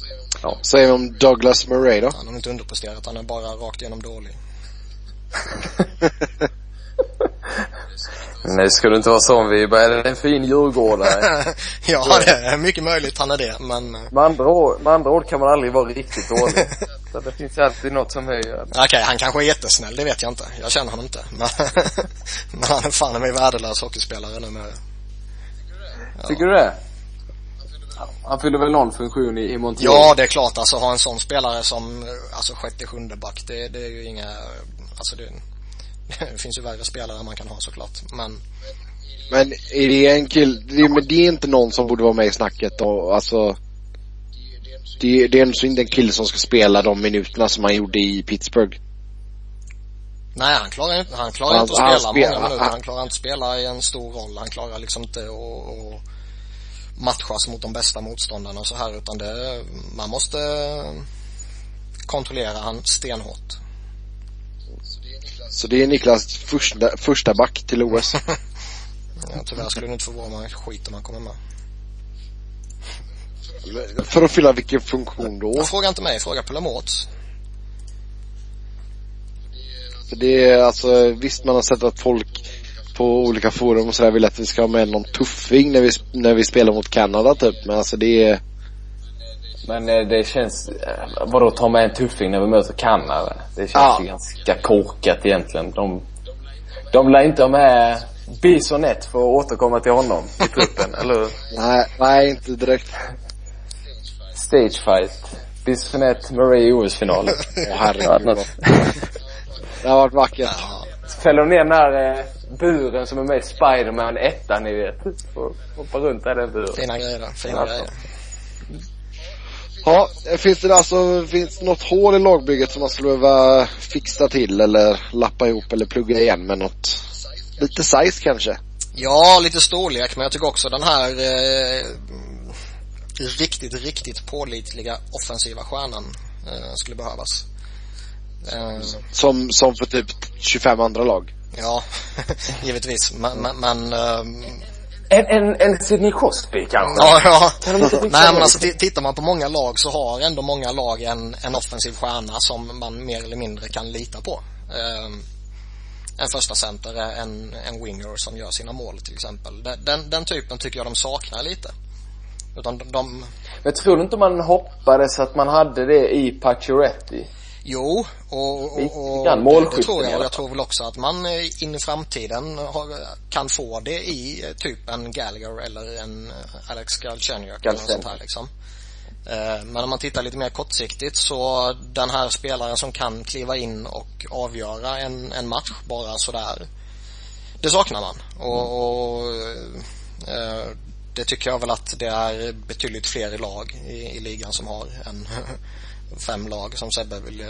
S1: Ja. Säger vi om Douglas Murray då?
S3: Han har inte underpresterat, han är bara rakt igenom dålig.
S2: Nej, skulle inte vara så om vi började en fin djurgårdare.
S3: ja, det är mycket möjligt han är det, men...
S2: Eh, med andra, ord, med andra ord kan man aldrig vara riktigt dålig. det finns alltid något som höjer.
S3: Okej, okay, han kanske är jättesnäll, det vet jag inte. Jag känner honom inte. Men, men han är fan en värdelös hockeyspelare nu med.
S2: Ja. Tycker du det? Han fyller väl någon funktion i, i Montreal?
S3: Ja, det är klart. Alltså ha en sån spelare som, alltså sjätte, sjunde back, det, det är ju inga, alltså det, det finns ju värre spelare man kan ha såklart, men
S1: Men är det en kill, det, men det är inte någon som borde vara med i snacket och alltså det, det är inte en kille som ska spela de minuterna som han gjorde i Pittsburgh.
S3: Nej, han klarar inte, han klarar han, inte att spela många minuter. Han, han klarar inte att spela i en stor roll. Han klarar liksom inte att matchas mot de bästa motståndarna och så här utan det, man måste kontrollera han stenhårt.
S1: Så det är Niklas första, första back till OS?
S3: ja, tyvärr skulle det inte förvåna mig skit om han kommer med.
S1: För att fylla vilken funktion då?
S3: Fråga inte mig, fråga Pelle Mårts.
S1: För det är alltså, visst man har sett att folk på olika forum och sådär vill att vi ska ha med någon tuffing när vi, när vi spelar mot Kanada typ. Men alltså det är
S2: men eh, det känns, eh, vadå ta med en tuffing när vi möter Kanada? Det känns ja. ju ganska korkat egentligen. De, de lär inte ha med Bisonet för att återkomma till honom i truppen, eller
S1: Nej, nej inte direkt.
S2: Stage fight. Bisonet, Marie i OS-final.
S1: Åh herregud. det har varit vackert.
S2: Fäller de ner den här eh, buren som är med i Spiderman 1 ni vet. Hoppa runt där den buren.
S3: Fina grejer, fina grejer.
S1: Ja, finns det alltså, finns något hål i lagbygget som man skulle behöva fixa till eller lappa ihop eller plugga igen med något, lite size kanske?
S3: Ja, lite storlek, men jag tycker också den här eh, riktigt, riktigt pålitliga offensiva stjärnan eh, skulle behövas.
S1: Eh, som, som för typ 25 andra lag?
S3: Ja, givetvis. Men, men, men eh,
S2: en, en, en Sidney Crosby kanske?
S3: Ja, ja. Nej men alltså tittar man på många lag så har ändå många lag en, en offensiv stjärna som man mer eller mindre kan lita på. Um, en första center, en, en winger som gör sina mål till exempel. Den, den typen tycker jag de saknar lite. Utan de, de...
S2: Men tror du inte man hoppades att man hade det i Pacioretty?
S3: Jo, och, och, och det, det tror jag. Och jag tror väl också att man eh, in i framtiden har, kan få det i eh, typ en Gallagher eller en eh, Alex Galchenyuk eller något sånt här liksom. Men om man tittar lite mer kortsiktigt så den här spelaren som kan kliva in och avgöra en, en match bara sådär. Det saknar man. Och, och det tycker jag väl att det är betydligt fler lag i, i ligan som har än fem lag som Sebbe vill eh,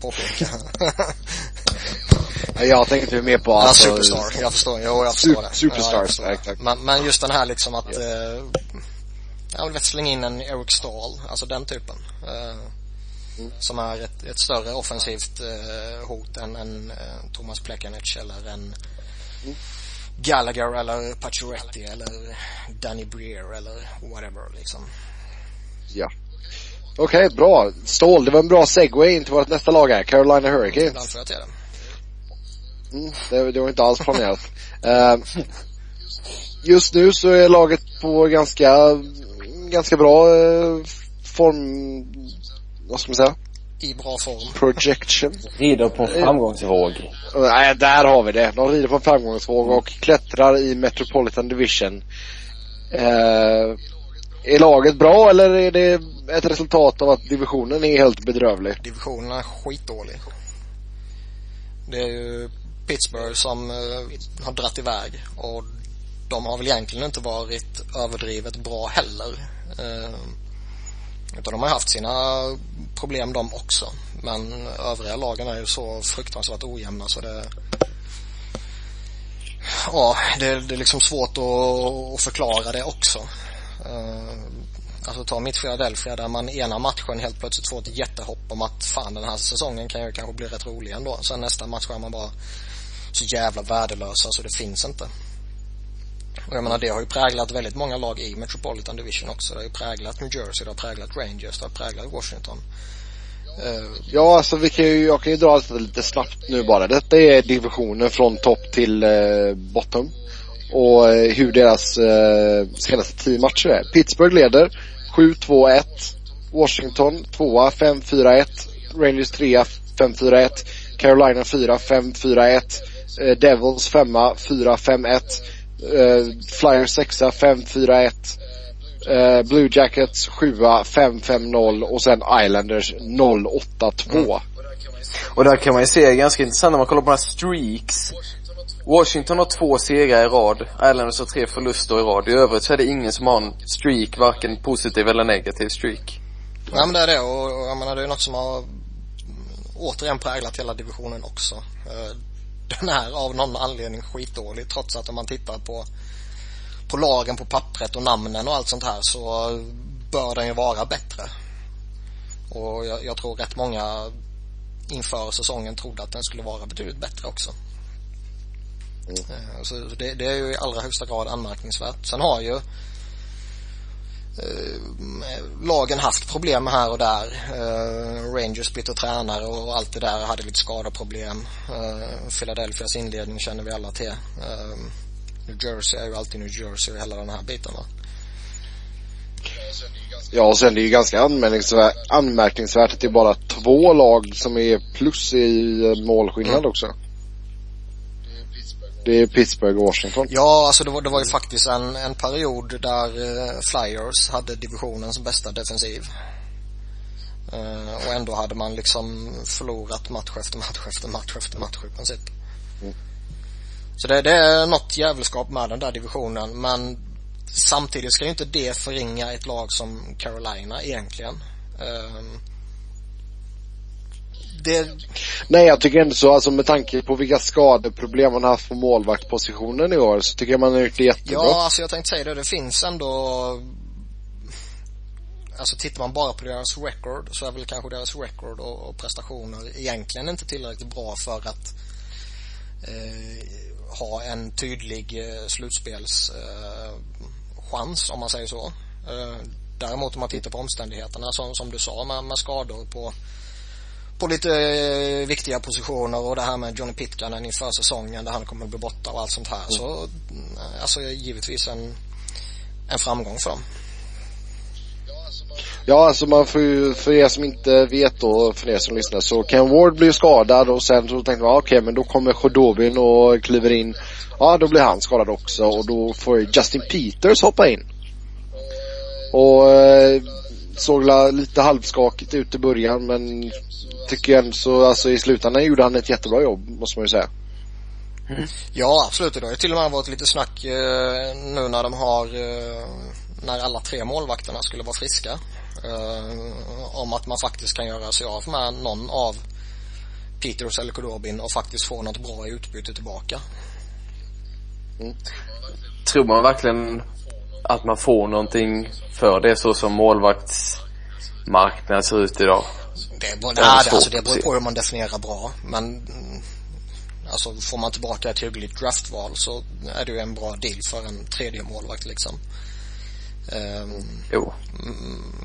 S3: påpeka.
S1: jag tänkte mer på
S3: alltså... Ja, Superstar. Jag förstår. Jo, jag förstår det.
S1: Superstars,
S3: ja. Men, men just den här liksom att, ja. eh, jag vill slänga in en Eric Stahl, alltså den typen. Eh, mm. Som är ett, ett större offensivt eh, hot än, än eh, Thomas Plekanec eller en mm. Gallagher eller Pacioretty eller Danny Breer eller whatever liksom.
S1: Ja. Okej, okay, bra. Stål, det var en bra segway in till vårt nästa lag här, Carolina Hurricanes. Mm, det, det var inte alls planerat. uh, just nu så är laget på ganska, ganska bra eh, form, vad ska man säga?
S3: I bra form.
S1: Projection.
S4: Rider på en framgångsvåg.
S1: Nej, där har vi det. De rider på en framgångsvåg och klättrar i Metropolitan Division. Är laget bra eller är det ett resultat av att divisionen är helt bedrövlig?
S3: Divisionen är skitdålig. Det är ju Pittsburgh som eh, har dratt iväg och de har väl egentligen inte varit överdrivet bra heller. Eh, utan de har haft sina problem de också. Men övriga lagen är ju så fruktansvärt ojämna så det Ja, det, det är liksom svårt att, att förklara det också. Eh, alltså ta mitt Philadelphia där man ena matchen helt plötsligt får ett jättehopp om att fan den här säsongen kan ju kanske bli rätt rolig ändå. Sen nästa match är man bara så jävla värdelösa så alltså, det finns inte. Och jag menar det har ju präglat väldigt många lag i Metropolitan Division också. Det har ju präglat New Jersey, det har präglat Rangers, det har präglat Washington.
S1: Uh, ja, alltså vi kan ju, jag kan ju dra det lite snabbt nu bara. Detta är divisionen från topp till uh, bottom. Och eh, hur deras eh, senaste tio matcher är. Pittsburgh leder 7-2-1. Washington 2 5-4-1. Rangers 3 5-4-1. Carolina 4 5-4-1. Eh, Devils 5 4-5-1. Flyers 6 5-4-1. Eh, Blue Jackets 7 5-5-0 och sen Islanders 0-8-2. Mm.
S2: Och där kan man ju se ganska intressant när man kollar på de här streaks. Washington har två segrar i rad, Islanders har tre förluster i rad. I övrigt så är det ingen som har en streak, varken positiv eller negativ streak.
S3: Nej men det är det och, och jag menar det är något som har mm, återigen präglat hela divisionen också. Eh, den är av någon anledning skitdålig trots att om man tittar på på lagen på pappret och namnen och allt sånt här så bör den ju vara bättre. Och jag, jag tror rätt många inför säsongen trodde att den skulle vara betydligt bättre också. Mm. Så det, det, är ju i allra högsta grad anmärkningsvärt. Sen har ju eh, lagen haft problem här och där. Eh, Rangers bytte tränare och allt det där hade lite skadeproblem. Eh, Philadelphias inledning känner vi alla till. Eh, New Jersey är ju alltid New Jersey och hela den här biten va.
S1: Ja, och sen är det ju ganska anmärkningsvärt, anmärkningsvärt att det är bara två lag som är plus i målskillnad mm. också. Det är Pittsburgh och Washington.
S3: Ja, alltså det var, det var ju faktiskt en, en period där uh, Flyers hade divisionens bästa defensiv. Uh, och ändå hade man liksom förlorat match efter match efter match efter match i princip. Mm. Så det, det är något jävelskap med den där divisionen men samtidigt ska ju inte det förringa ett lag som Carolina egentligen. Um,
S1: det... Nej jag tycker ändå så, alltså med tanke på vilka skadeproblem man har haft på målvaktpositionen i år så tycker jag man har gjort det jättebra.
S3: Ja, alltså jag tänkte säga det, det finns ändå Alltså tittar man bara på deras record så är väl kanske deras record och, och prestationer egentligen inte tillräckligt bra för att eh, ha en tydlig eh, slutspelschans eh, om man säger så. Eh, däremot om man tittar på omständigheterna som, som du sa med, med skador på på lite eh, viktiga positioner och det här med Johnny Pitkanen inför säsongen där han kommer att bli borta och allt sånt här. Så eh, alltså givetvis en, en framgång för dem.
S1: Ja, alltså man får ju, för er som inte vet då, för er som lyssnar, så Ken Ward blir skadad och sen så tänkte man, okej okay, men då kommer Chodobin och kliver in. Ja, då blir han skadad också och då får Justin Peters hoppa in. Och eh, såg lite halvskakigt ut i början men tycker jag så, alltså i slutändan gjorde han ett jättebra jobb måste man ju säga.
S3: Mm. Ja absolut, det har ju till och med varit lite snack eh, nu när de har eh, när alla tre målvakterna skulle vara friska eh, om att man faktiskt kan göra sig av med någon av Peters eller Kodobin och faktiskt få något bra i utbyte tillbaka.
S2: Mm. Tror man verkligen att man får någonting för det så som målvaktsmarknaden ser ut idag?
S3: Det beror, nej, det, alltså det beror på hur man definierar bra. Men alltså får man tillbaka ett hyggligt draftval så är det ju en bra deal för en tredje målvakt liksom.
S2: Um, jo.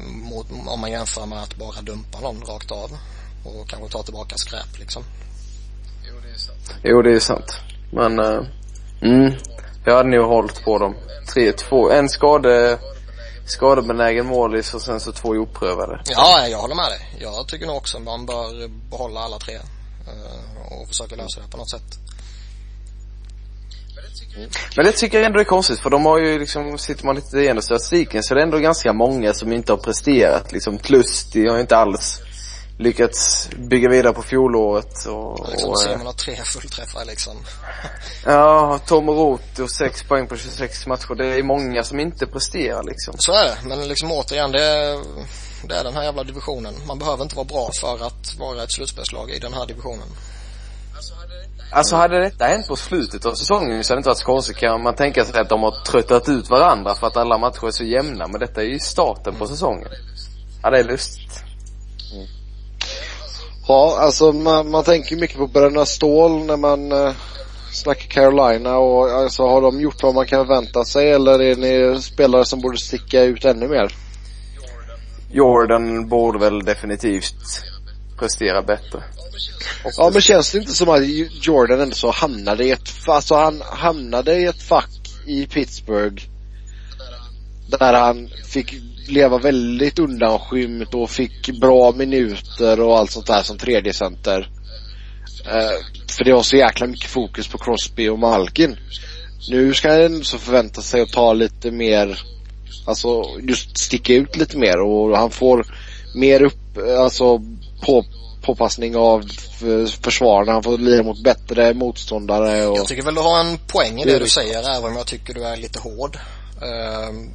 S3: Mot, om man jämför med att bara dumpa någon rakt av och kanske ta tillbaka skräp liksom.
S2: Jo, det är sant. Jo, det är sant. Men, uh, mm. Det hade nog hållit på dem. Tre, två, en skade, skadebenägen målis och sen så två oprövade.
S3: Ja, jag håller med dig. Jag tycker nog också man bör behålla alla tre. eh, Och försöka lösa det på något sätt.
S2: Men det tycker jag ändå är konstigt för de har ju liksom, sitter man lite igenom statistiken så är det ändå ganska många som inte har presterat liksom. Plus de har inte alls lyckats bygga vidare på fjolåret och,
S3: Liksom
S2: och eh,
S3: Simon har tre fullträffar liksom.
S2: ja, Tom Roth och sex poäng på 26 matcher. Det är många som inte presterar liksom.
S3: Så är det. Men liksom återigen, det är, det är den här jävla divisionen. Man behöver inte vara bra för att vara ett slutspelslag i den här divisionen.
S2: Alltså hade detta hänt på slutet av säsongen så hade det inte varit så konstigt kan man tänka sig att de har tröttat ut varandra för att alla matcher är så jämna. Men detta är ju starten på säsongen. Ja, det är lustigt.
S1: Ja, alltså man, man tänker mycket på Bröderna Stål när man eh, snackar Carolina och alltså har de gjort vad man kan vänta sig eller är ni spelare som borde sticka ut ännu mer?
S2: Jordan borde väl definitivt prestera bättre.
S1: Ja men känns det inte som att Jordan ändå så hamnade i ett, alltså han hamnade i ett fack i Pittsburgh där han fick leva väldigt undanskymt och fick bra minuter och allt sånt där som tredje center. Eh, för det var så jäkla mycket fokus på Crosby och Malkin. Nu ska han så förvänta sig att ta lite mer, alltså just sticka ut lite mer och han får mer upp, alltså på, påpassning av f- försvararna. Han får lira mot bättre motståndare och
S3: Jag tycker väl du har en poäng i
S1: Det
S3: du säger, även om jag tycker du är lite hård. Ehm,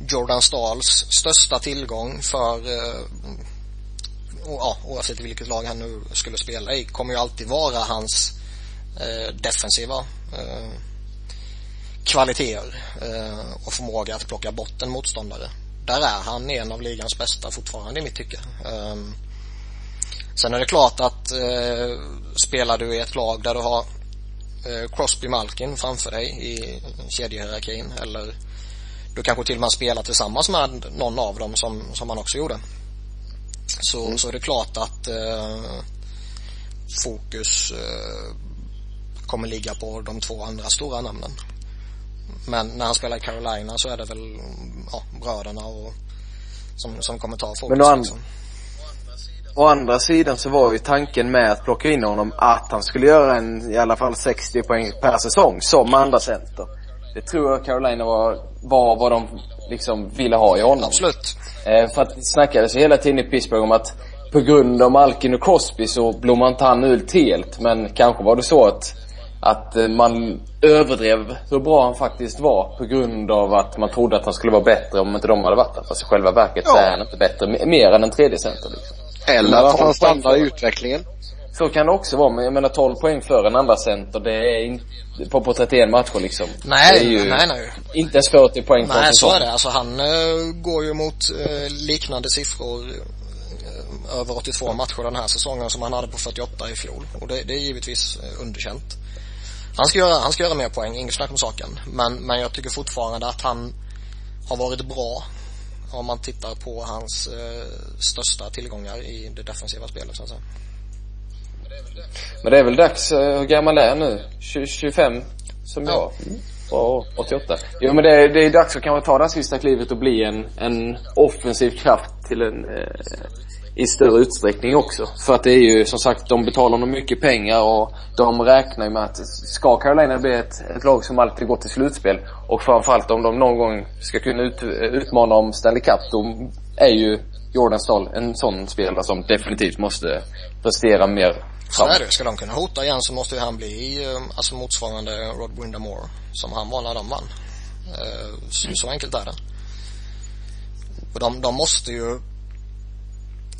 S3: Jordan Stahls största tillgång för, eh, ja, oavsett vilket lag han nu skulle spela i, kommer ju alltid vara hans eh, defensiva eh, kvaliteter och förmåga att plocka bort en motståndare. Där är han en av ligans bästa fortfarande i mitt tycke. Ehm, sen är det klart att eh, spelar du i ett lag där du har eh, Crosby Malkin framför dig i kedjehierarkin eller du kanske till och med spelar tillsammans med någon av dem som, som man också gjorde. Så, så är det klart att eh, fokus eh, kommer ligga på de två andra stora namnen. Men när han spelar i Carolina så är det väl ja, bröderna och som, som kommer ta fokus.
S2: Men å and-
S3: liksom.
S2: Å andra sidan så var ju tanken med att plocka in honom att han skulle göra en, i alla fall 60 poäng per säsong som andra center. Det tror jag Carolina var, var vad de liksom ville ha i honom.
S3: Absolut.
S2: Eh, för att det snackades hela tiden i Pittsburgh om att på grund av Malkin och Crosby så blommade inte han ut helt. Men kanske var det så att, att eh, man överdrev hur bra han faktiskt var på grund av att man trodde att han skulle vara bättre om inte de hade varit där. Fast i själva verket så
S1: Ja.
S2: är han inte bättre, mer än en tredje center liksom.
S1: eller att han stannar i utvecklingen.
S2: Så kan det också vara, men jag menar 12 poäng för en andra center, det är inte, på, på 31 matcher liksom.
S3: Nej,
S2: ju
S3: nej, nej.
S2: inte ens 40 poäng för en
S3: Nej, så är det. Alltså han eh, går ju mot eh, liknande siffror eh, över 82 matcher den här säsongen som han hade på 48 i fjol. Och det, det är givetvis underkänt. Han ska göra, han ska göra mer poäng, inget snack om saken. Men, men jag tycker fortfarande att han har varit bra om man tittar på hans största tillgångar i det defensiva spelet så att säga.
S2: Men det är väl dags, eh, hur gammal är han nu? 20, 25? Som jag? Och 88. Jo men det är, det är dags att kanske ta det här sista klivet och bli en, en offensiv kraft till en, eh, i större utsträckning också. För att det är ju som sagt, de betalar dem mycket pengar och de räknar ju med att ska Carolina bli ett, ett lag som alltid går till slutspel och framförallt om de någon gång ska kunna ut, utmana om Stanley Cup, då är ju Jordan Stahl en sån spelare som definitivt måste prestera mer
S3: Så är det. Ska de kunna hota igen så måste ju han bli eh, alltså motsvarande Rod Windamore som han var när de vann. Eh, Så, så enkelt är det. Och de, de måste ju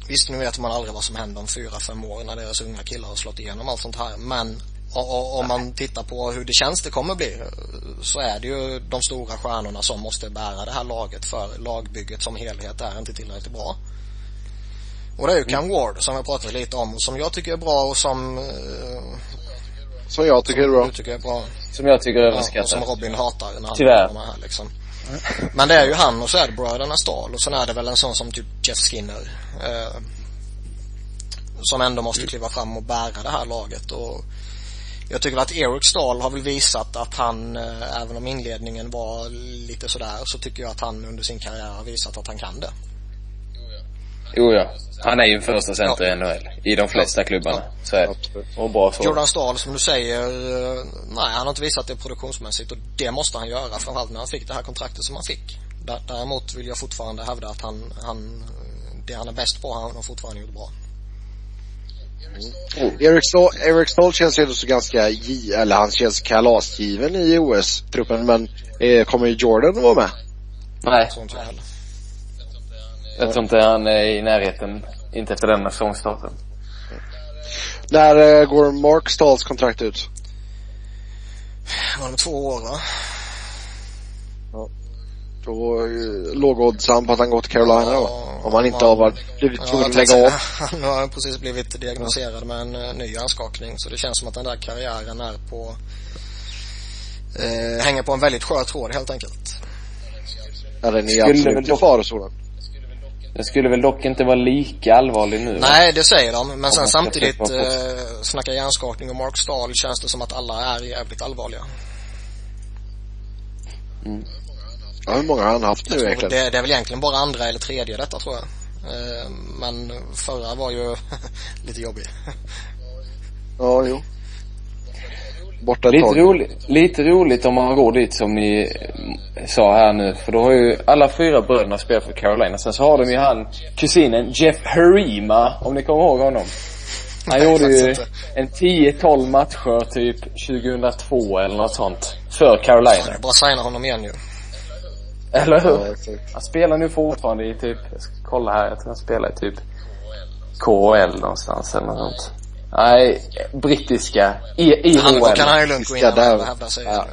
S3: Visst, nu vet man aldrig vad som händer om fyra, fem år när deras unga killar har slått igenom allt sånt här. Men om man tittar på hur det känns det kommer bli så är det ju de stora stjärnorna som måste bära det här laget för lagbygget som helhet är inte tillräckligt bra. Och det är ju Cam Ward som jag pratat lite om och som jag tycker är bra och som eh,
S1: Som jag tycker är bra.
S3: du tycker är bra.
S2: Som jag tycker är
S3: Ja, och som. Robin hatar när han
S2: Tyvärr.
S3: de här liksom. Men det är ju han och så är det bröderna Stahl och sen är det väl en sån som typ Jeff Skinner. Eh, som ändå måste kliva fram och bära det här laget och Jag tycker att Eric Stahl har väl visat att han, eh, även om inledningen var lite sådär, så tycker jag att han under sin karriär har visat att han kan det.
S2: Jo ja. Han är ju en första center i NHL. I de flesta klubbarna. Så är det. Och bra så.
S3: Jordan Stahl, som du säger, eh, nej han har inte visat det produktionsmässigt och det måste han göra, framförallt när han fick det här kontraktet som han fick. Dä- Däremot vill jag fortfarande hävda att han, han, det han är bäst på, han har fortfarande gjort bra.
S1: Eric Stahl, Eric Stahl känns ju så ganska, eller han känns kalasgiven i OS-truppen men eh, kommer ju Jordan att vara med?
S2: Nej.
S3: Jag
S2: tror inte han är i närheten. Inte efter denna säsongstarten.
S1: När eh, går Mark Stahls kontrakt ut?
S3: Var det två år va?
S1: Då eh, låg oddsen på att han går till Carolina då. Om han inte har varit, blivit tvungen att lägga av.
S3: Han har precis blivit diagnostiserad med en eh, ny hjärnskakning så det känns som att den där karriären är på eh, hänger på en väldigt skör tråd helt enkelt.
S1: Ja, den är absolut i farozonen.
S2: Den skulle väl dock inte vara lika allvarlig nu? va?
S3: Nej, det säger de. Men sen samtidigt, eh, snacka hjärnskakning och Mark Stahl känns det som att alla är jävligt allvarliga.
S1: Ja, hur många har han haft nu egentligen?
S3: det, det är väl egentligen bara andra eller tredje detta tror jag. Eh, men förra var ju lite jobbig.
S1: Ja, jo. Borta
S2: Lite roligt, lite roligt om man går dit som ni eh, sa här nu. För då har ju alla fyra bröderna spelat för Carolina. Sen så har de ju han, kusinen Jeff Harima, om ni kommer ihåg honom. Han
S3: Nej,
S2: gjorde ju en 10-12 matcher typ 2002 eller något sånt. För
S3: Fan,
S2: Carolina.
S3: jag bara signa honom igen ju.
S2: Eller hur?
S1: Ja, exakt.
S2: Han spelar nu fortfarande i typ, jag ska kolla här, jag tror han spelar i typ KHL någonstans eller något sånt. Nej, brittiska, I,
S3: Han, då
S2: IHL.
S3: kan han ju lugnt gå in och hävda sig.
S1: Ja.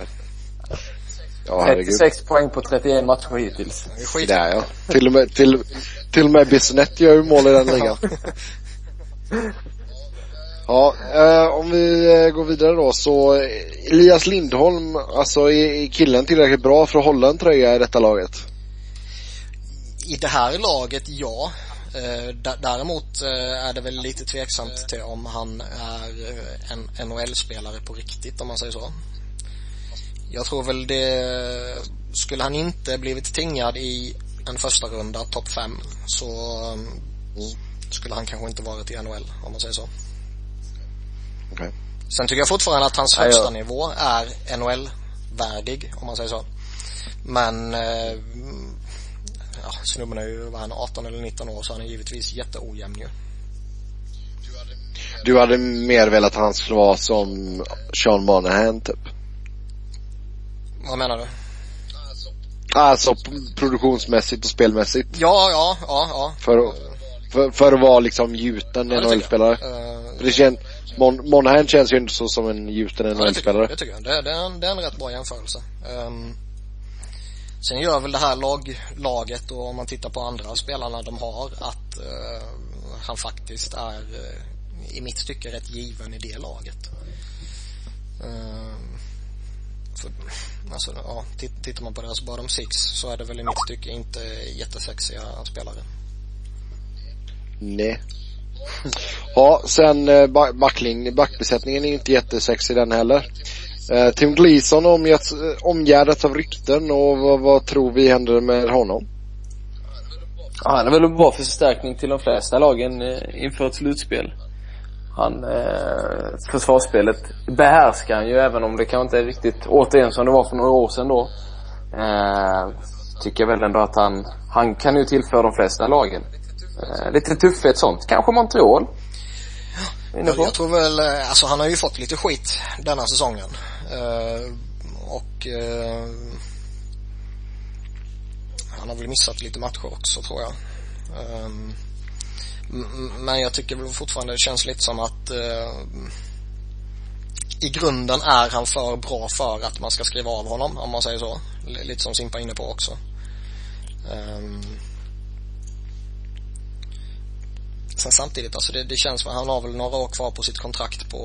S1: Ja, herregud.
S2: 36 poäng på 31 matcher hittills.
S3: Det är
S1: ja. Till och med, till, till och med Bissonette gör ju mål i den ligan. Ja, eh, om vi eh, går vidare då så Elias Lindholm, alltså är, killen tillräckligt bra för att hålla en tröja i detta laget?
S3: I det här laget, ja. Eh, däremot eh, är det väl lite tveksamt till om han är en NHL-spelare på riktigt om man säger så. Jag tror väl det, skulle han inte blivit tingad i en första runda, topp fem, så mm, skulle han kanske inte varit i NHL om man säger så.
S1: Okej.
S3: Sen tycker jag fortfarande att hans
S2: Ja,
S3: högsta
S2: ja.
S3: nivå är NHL-värdig, om man säger så. Men, eh, ja, snubben är ju, vad är han, 18 eller 19 år, så han är givetvis jätteojämn ju.
S1: Du hade mer velat att han skulle vara som Sean Monahan typ?
S3: Vad menar du?
S1: Alltså p- produktionsmässigt och spelmässigt.
S3: Ja, ja, ja, ja.
S1: För, att- för, för att vara liksom gjuten
S3: Ja,
S1: NHL-spelare.
S3: jag. Eh,
S1: det känns, Mon, Monahan känns ju inte så som en gjuten
S3: Ja, det tycker jag.
S1: NHL-spelare.
S3: Det. Det, är en, det är en rätt bra jämförelse. Um, sen gör väl det här lag, laget och om man tittar på andra spelarna de har att eh, han faktiskt är eh, i mitt tycke rätt given i det laget. Um, för, alltså, ja, titt, tittar man på deras bottom six så är det väl i mitt tycke inte jättesexiga spelare.
S1: Nej. Ja, sen eh, backling, backbesättningen är ju inte jättesexig den heller. Eh, Tim Gleason har eh, omgärdats av rykten och vad, vad tror vi händer med honom?
S2: Ja, han är väl en bra förstärkning till de flesta lagen inför ett slutspel. Han, eh, försvarsspelet behärskar han ju även om det kanske inte är riktigt återigen som det var för några år sedan då. Eh, tycker jag väl ändå att han, han kan ju tillföra de flesta lagen. Eh, lite tuffhet sånt. Kanske Montreal. Inne
S3: Jag, tror väl, eh, alltså han har ju fått lite skit denna säsongen. Eh, och eh, han har väl missat lite matcher också tror jag. M- men jag tycker väl fortfarande det känns lite som att eh, i grunden är han för bra för att man ska skriva av honom om man säger så. Lite som Simpa inne på också. Um, Sen samtidigt, alltså det, det känns som han har väl några år kvar på sitt kontrakt på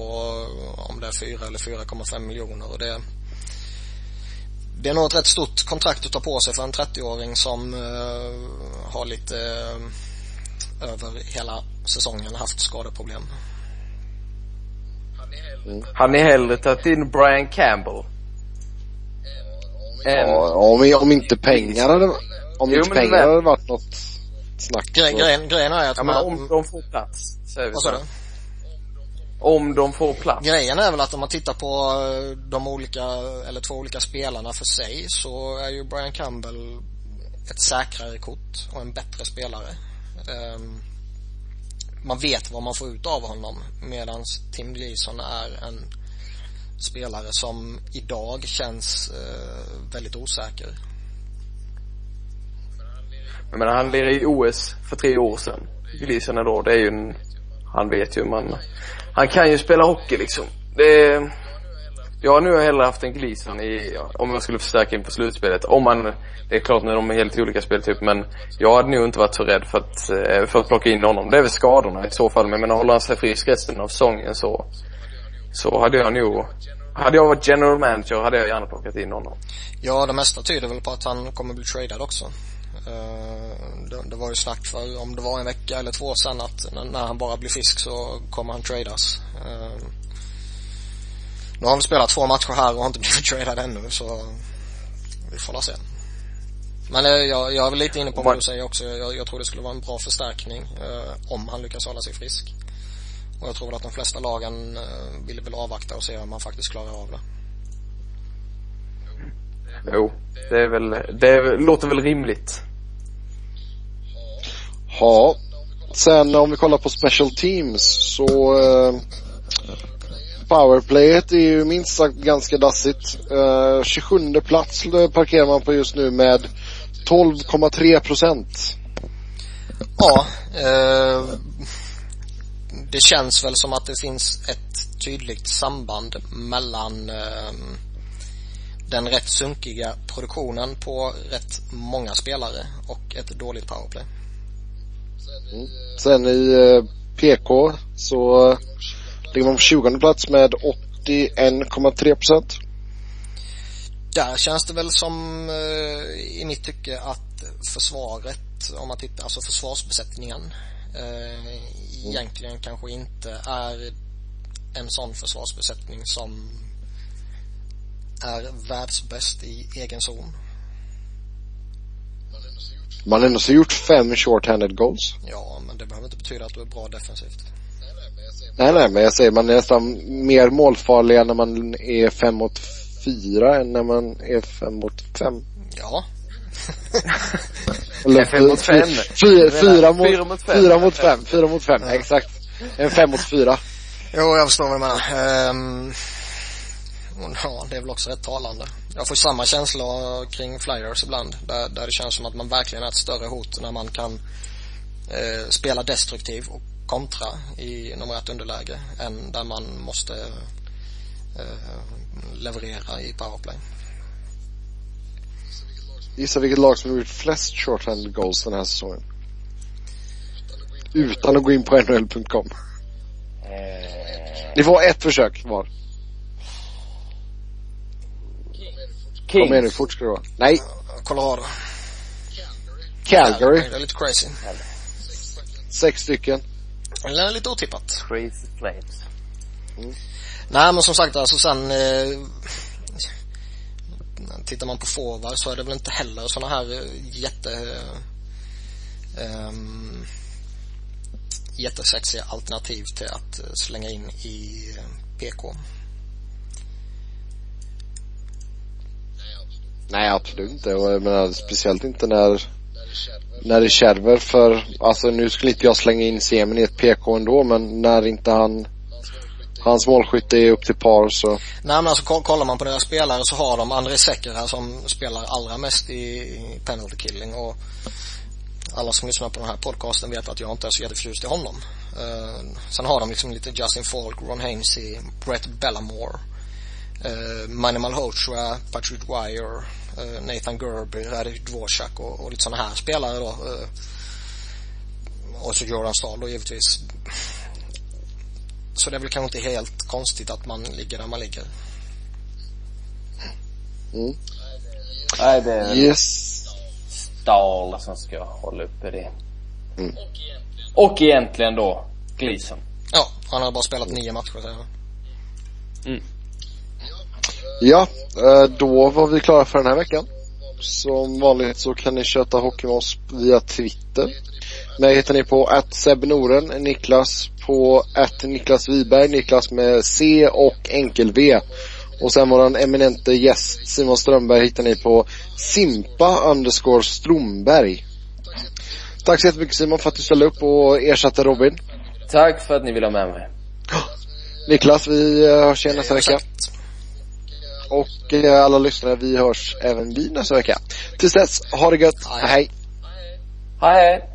S3: om det är 4 eller 4,5 miljoner och det det är nog ett rätt stort kontrakt att ta på sig för en 30-åring som uh, har lite uh, över hela säsongen haft skadeproblem.
S2: Hade ni hellre tagit in Brian Campbell?
S1: Ja, om, om inte pengar hade, om
S2: Jo,
S1: inte pengar hade varit något snack.
S3: Gre grejen, grejen är att
S2: ja men
S3: man,
S2: om de får plats, säger vi så. Om de får plats.
S3: Grejen är väl att om man tittar på eh, de olika, eller två olika spelarna för sig så är ju Brian Campbell ett säkrare kort och en bättre spelare. Ehm, man vet vad man får ut av honom medan Tim Gleason är en spelare som idag känns eh, väldigt osäker.
S2: Jag menar, han lirade i OS för tre år sedan. Gleason är då, det är ju en, han vet ju man, han kan ju spela hockey liksom. Det är, nu har jag hellre haft en Gleason i, om jag skulle förstärka inför slutspelet. Om man, det är klart när de är helt olika speltyper men jag hade nog inte varit så rädd för att, eh, för att plocka in honom. Det är väl skadorna i så fall, men jag menar håller han sig frisk resten av säsongen så, så hade jag nog, hade jag varit general manager hade jag gärna plockat in honom.
S3: Ja, det mesta tyder väl på att han kommer bli tradad också. Eh, det, det var ju snack för om det var en vecka eller två sedan att när, han bara blir frisk så kommer han tradas. Eh, nu har han spelat två matcher här och har inte blivit tradad ännu så vi får la se. Men eh, jag, jag är väl lite inne på vad du säger också. Jag, jag tror det skulle vara en bra förstärkning om han lyckas hålla sig frisk. Och jag tror väl att de flesta lagen vill väl avvakta och se om han faktiskt klarar av det.
S2: Jo, det är väl, det låter väl rimligt.
S1: Ja. Sen om vi kollar på special teams så eh, powerplayet är ju minst sagt ganska dassigt. Eh, 27 plats parkerar man på just nu med 12,3 procent.
S3: Ja, eh, det känns väl som att det finns ett tydligt samband mellan eh, den rätt sunkiga produktionen på rätt många spelare och ett dåligt powerplay.
S1: Sen i eh, PK så ligger man på 20 plats med 81,3 procent.
S3: Där känns det väl som eh, i mitt tycke att försvaret, om man tittar, alltså försvarsbesättningen eh, egentligen kanske inte är en sån försvarsbesättning som är världsbäst i egen zon.
S1: Man har ändå så gjort fem short-handed goals.
S3: Ja, men det behöver inte betyda att du är bra defensivt.
S1: Nej, nej, men jag säger man är nästan mer målfarliga när man är fem mot fyra än när man är fem mot fem.
S3: Ja,
S1: Eller
S2: fem mot fem.
S1: Fyra, fyra,
S2: Fyra
S1: mot,
S2: mot fem.
S1: fyra mot fem. Fyra mot fem, exakt. En fem mot fyra.
S3: jo jag förstår vad du menar. Ehm, och ja, det är väl också rätt talande. Jag får samma känsla kring Flyers ibland. Där, där det känns som att man verkligen är ett större hot när man kan eh, spela destruktiv och kontra i numerärt underläge än där man måste eh, leverera i powerplay.
S1: Gissa vilket lag som har gjort flest short-handed goals den här säsongen. Utan att gå in på nhl.com. Ni får ett försök var. Kom igen nu,
S2: Kings.
S1: fort ska det vara. Nej,
S3: Colorado.
S1: Calgary.
S3: Det är lite crazy.
S1: Sex stycken.
S3: Eller lite otippat.
S2: Crazy Flames.
S3: Nej men som sagt alltså sen eh, Tittar man på forward så är det väl inte heller såna här eh, jätte eh, um, Jättesexiga alternativ till att eh, slänga in i eh, PK.
S1: Nej, absolut inte. Och jag menar, speciellt inte när, när det kärver för, alltså nu skulle inte jag slänga in Semin i ett PK ändå, men när inte han, hans målskytte är upp till par så,
S3: Nej men alltså kollar man på deras spelare så har de André Secker här som spelar allra mest i, penalty killing och alla som lyssnar på den här podcasten vet att jag inte är så jätteförtjust i honom. Uh, sen har de liksom lite Justin Falk, Ron Hainsey, Brett Bellamore, uh, Manny Malhotra, Patrick Dwyer, Nathan Gerber, Radek Dvorak och, och lite sådana här spelare då. Uh, och så Jordan Stahl då givetvis. Så det är väl kanske inte helt konstigt att man ligger där man ligger.
S1: mm.
S2: Nej, det är
S1: yes.
S2: Stahl som ska hålla uppe det.
S1: Mm.
S2: Och egentligen då Gleason.
S3: Ja, han har bara spelat nio matcher säger jag.
S1: Ja, eh, då var vi klara för den här veckan. Som vanligt så kan ni köta hockey med oss via Twitter. Mig hittar ni på att Seb Noren, Niklas på att Niklas Wiberg, Niklas med C och enkel V. Och sen våran eminente gäst Simon Strömberg hittar ni på Simpa underscore Stromberg. Tack så jättemycket Simon för att du ställde upp och ersatte Robin.
S4: Tack för att ni vill ha med mig.
S1: Niklas, vi eh, hörs igen nästa vecka. Och eh, alla lyssnare, vi hörs även vi nästa vecka. Tills dess, ha det gött.
S3: Hej.
S1: Hej.
S4: Hej hej!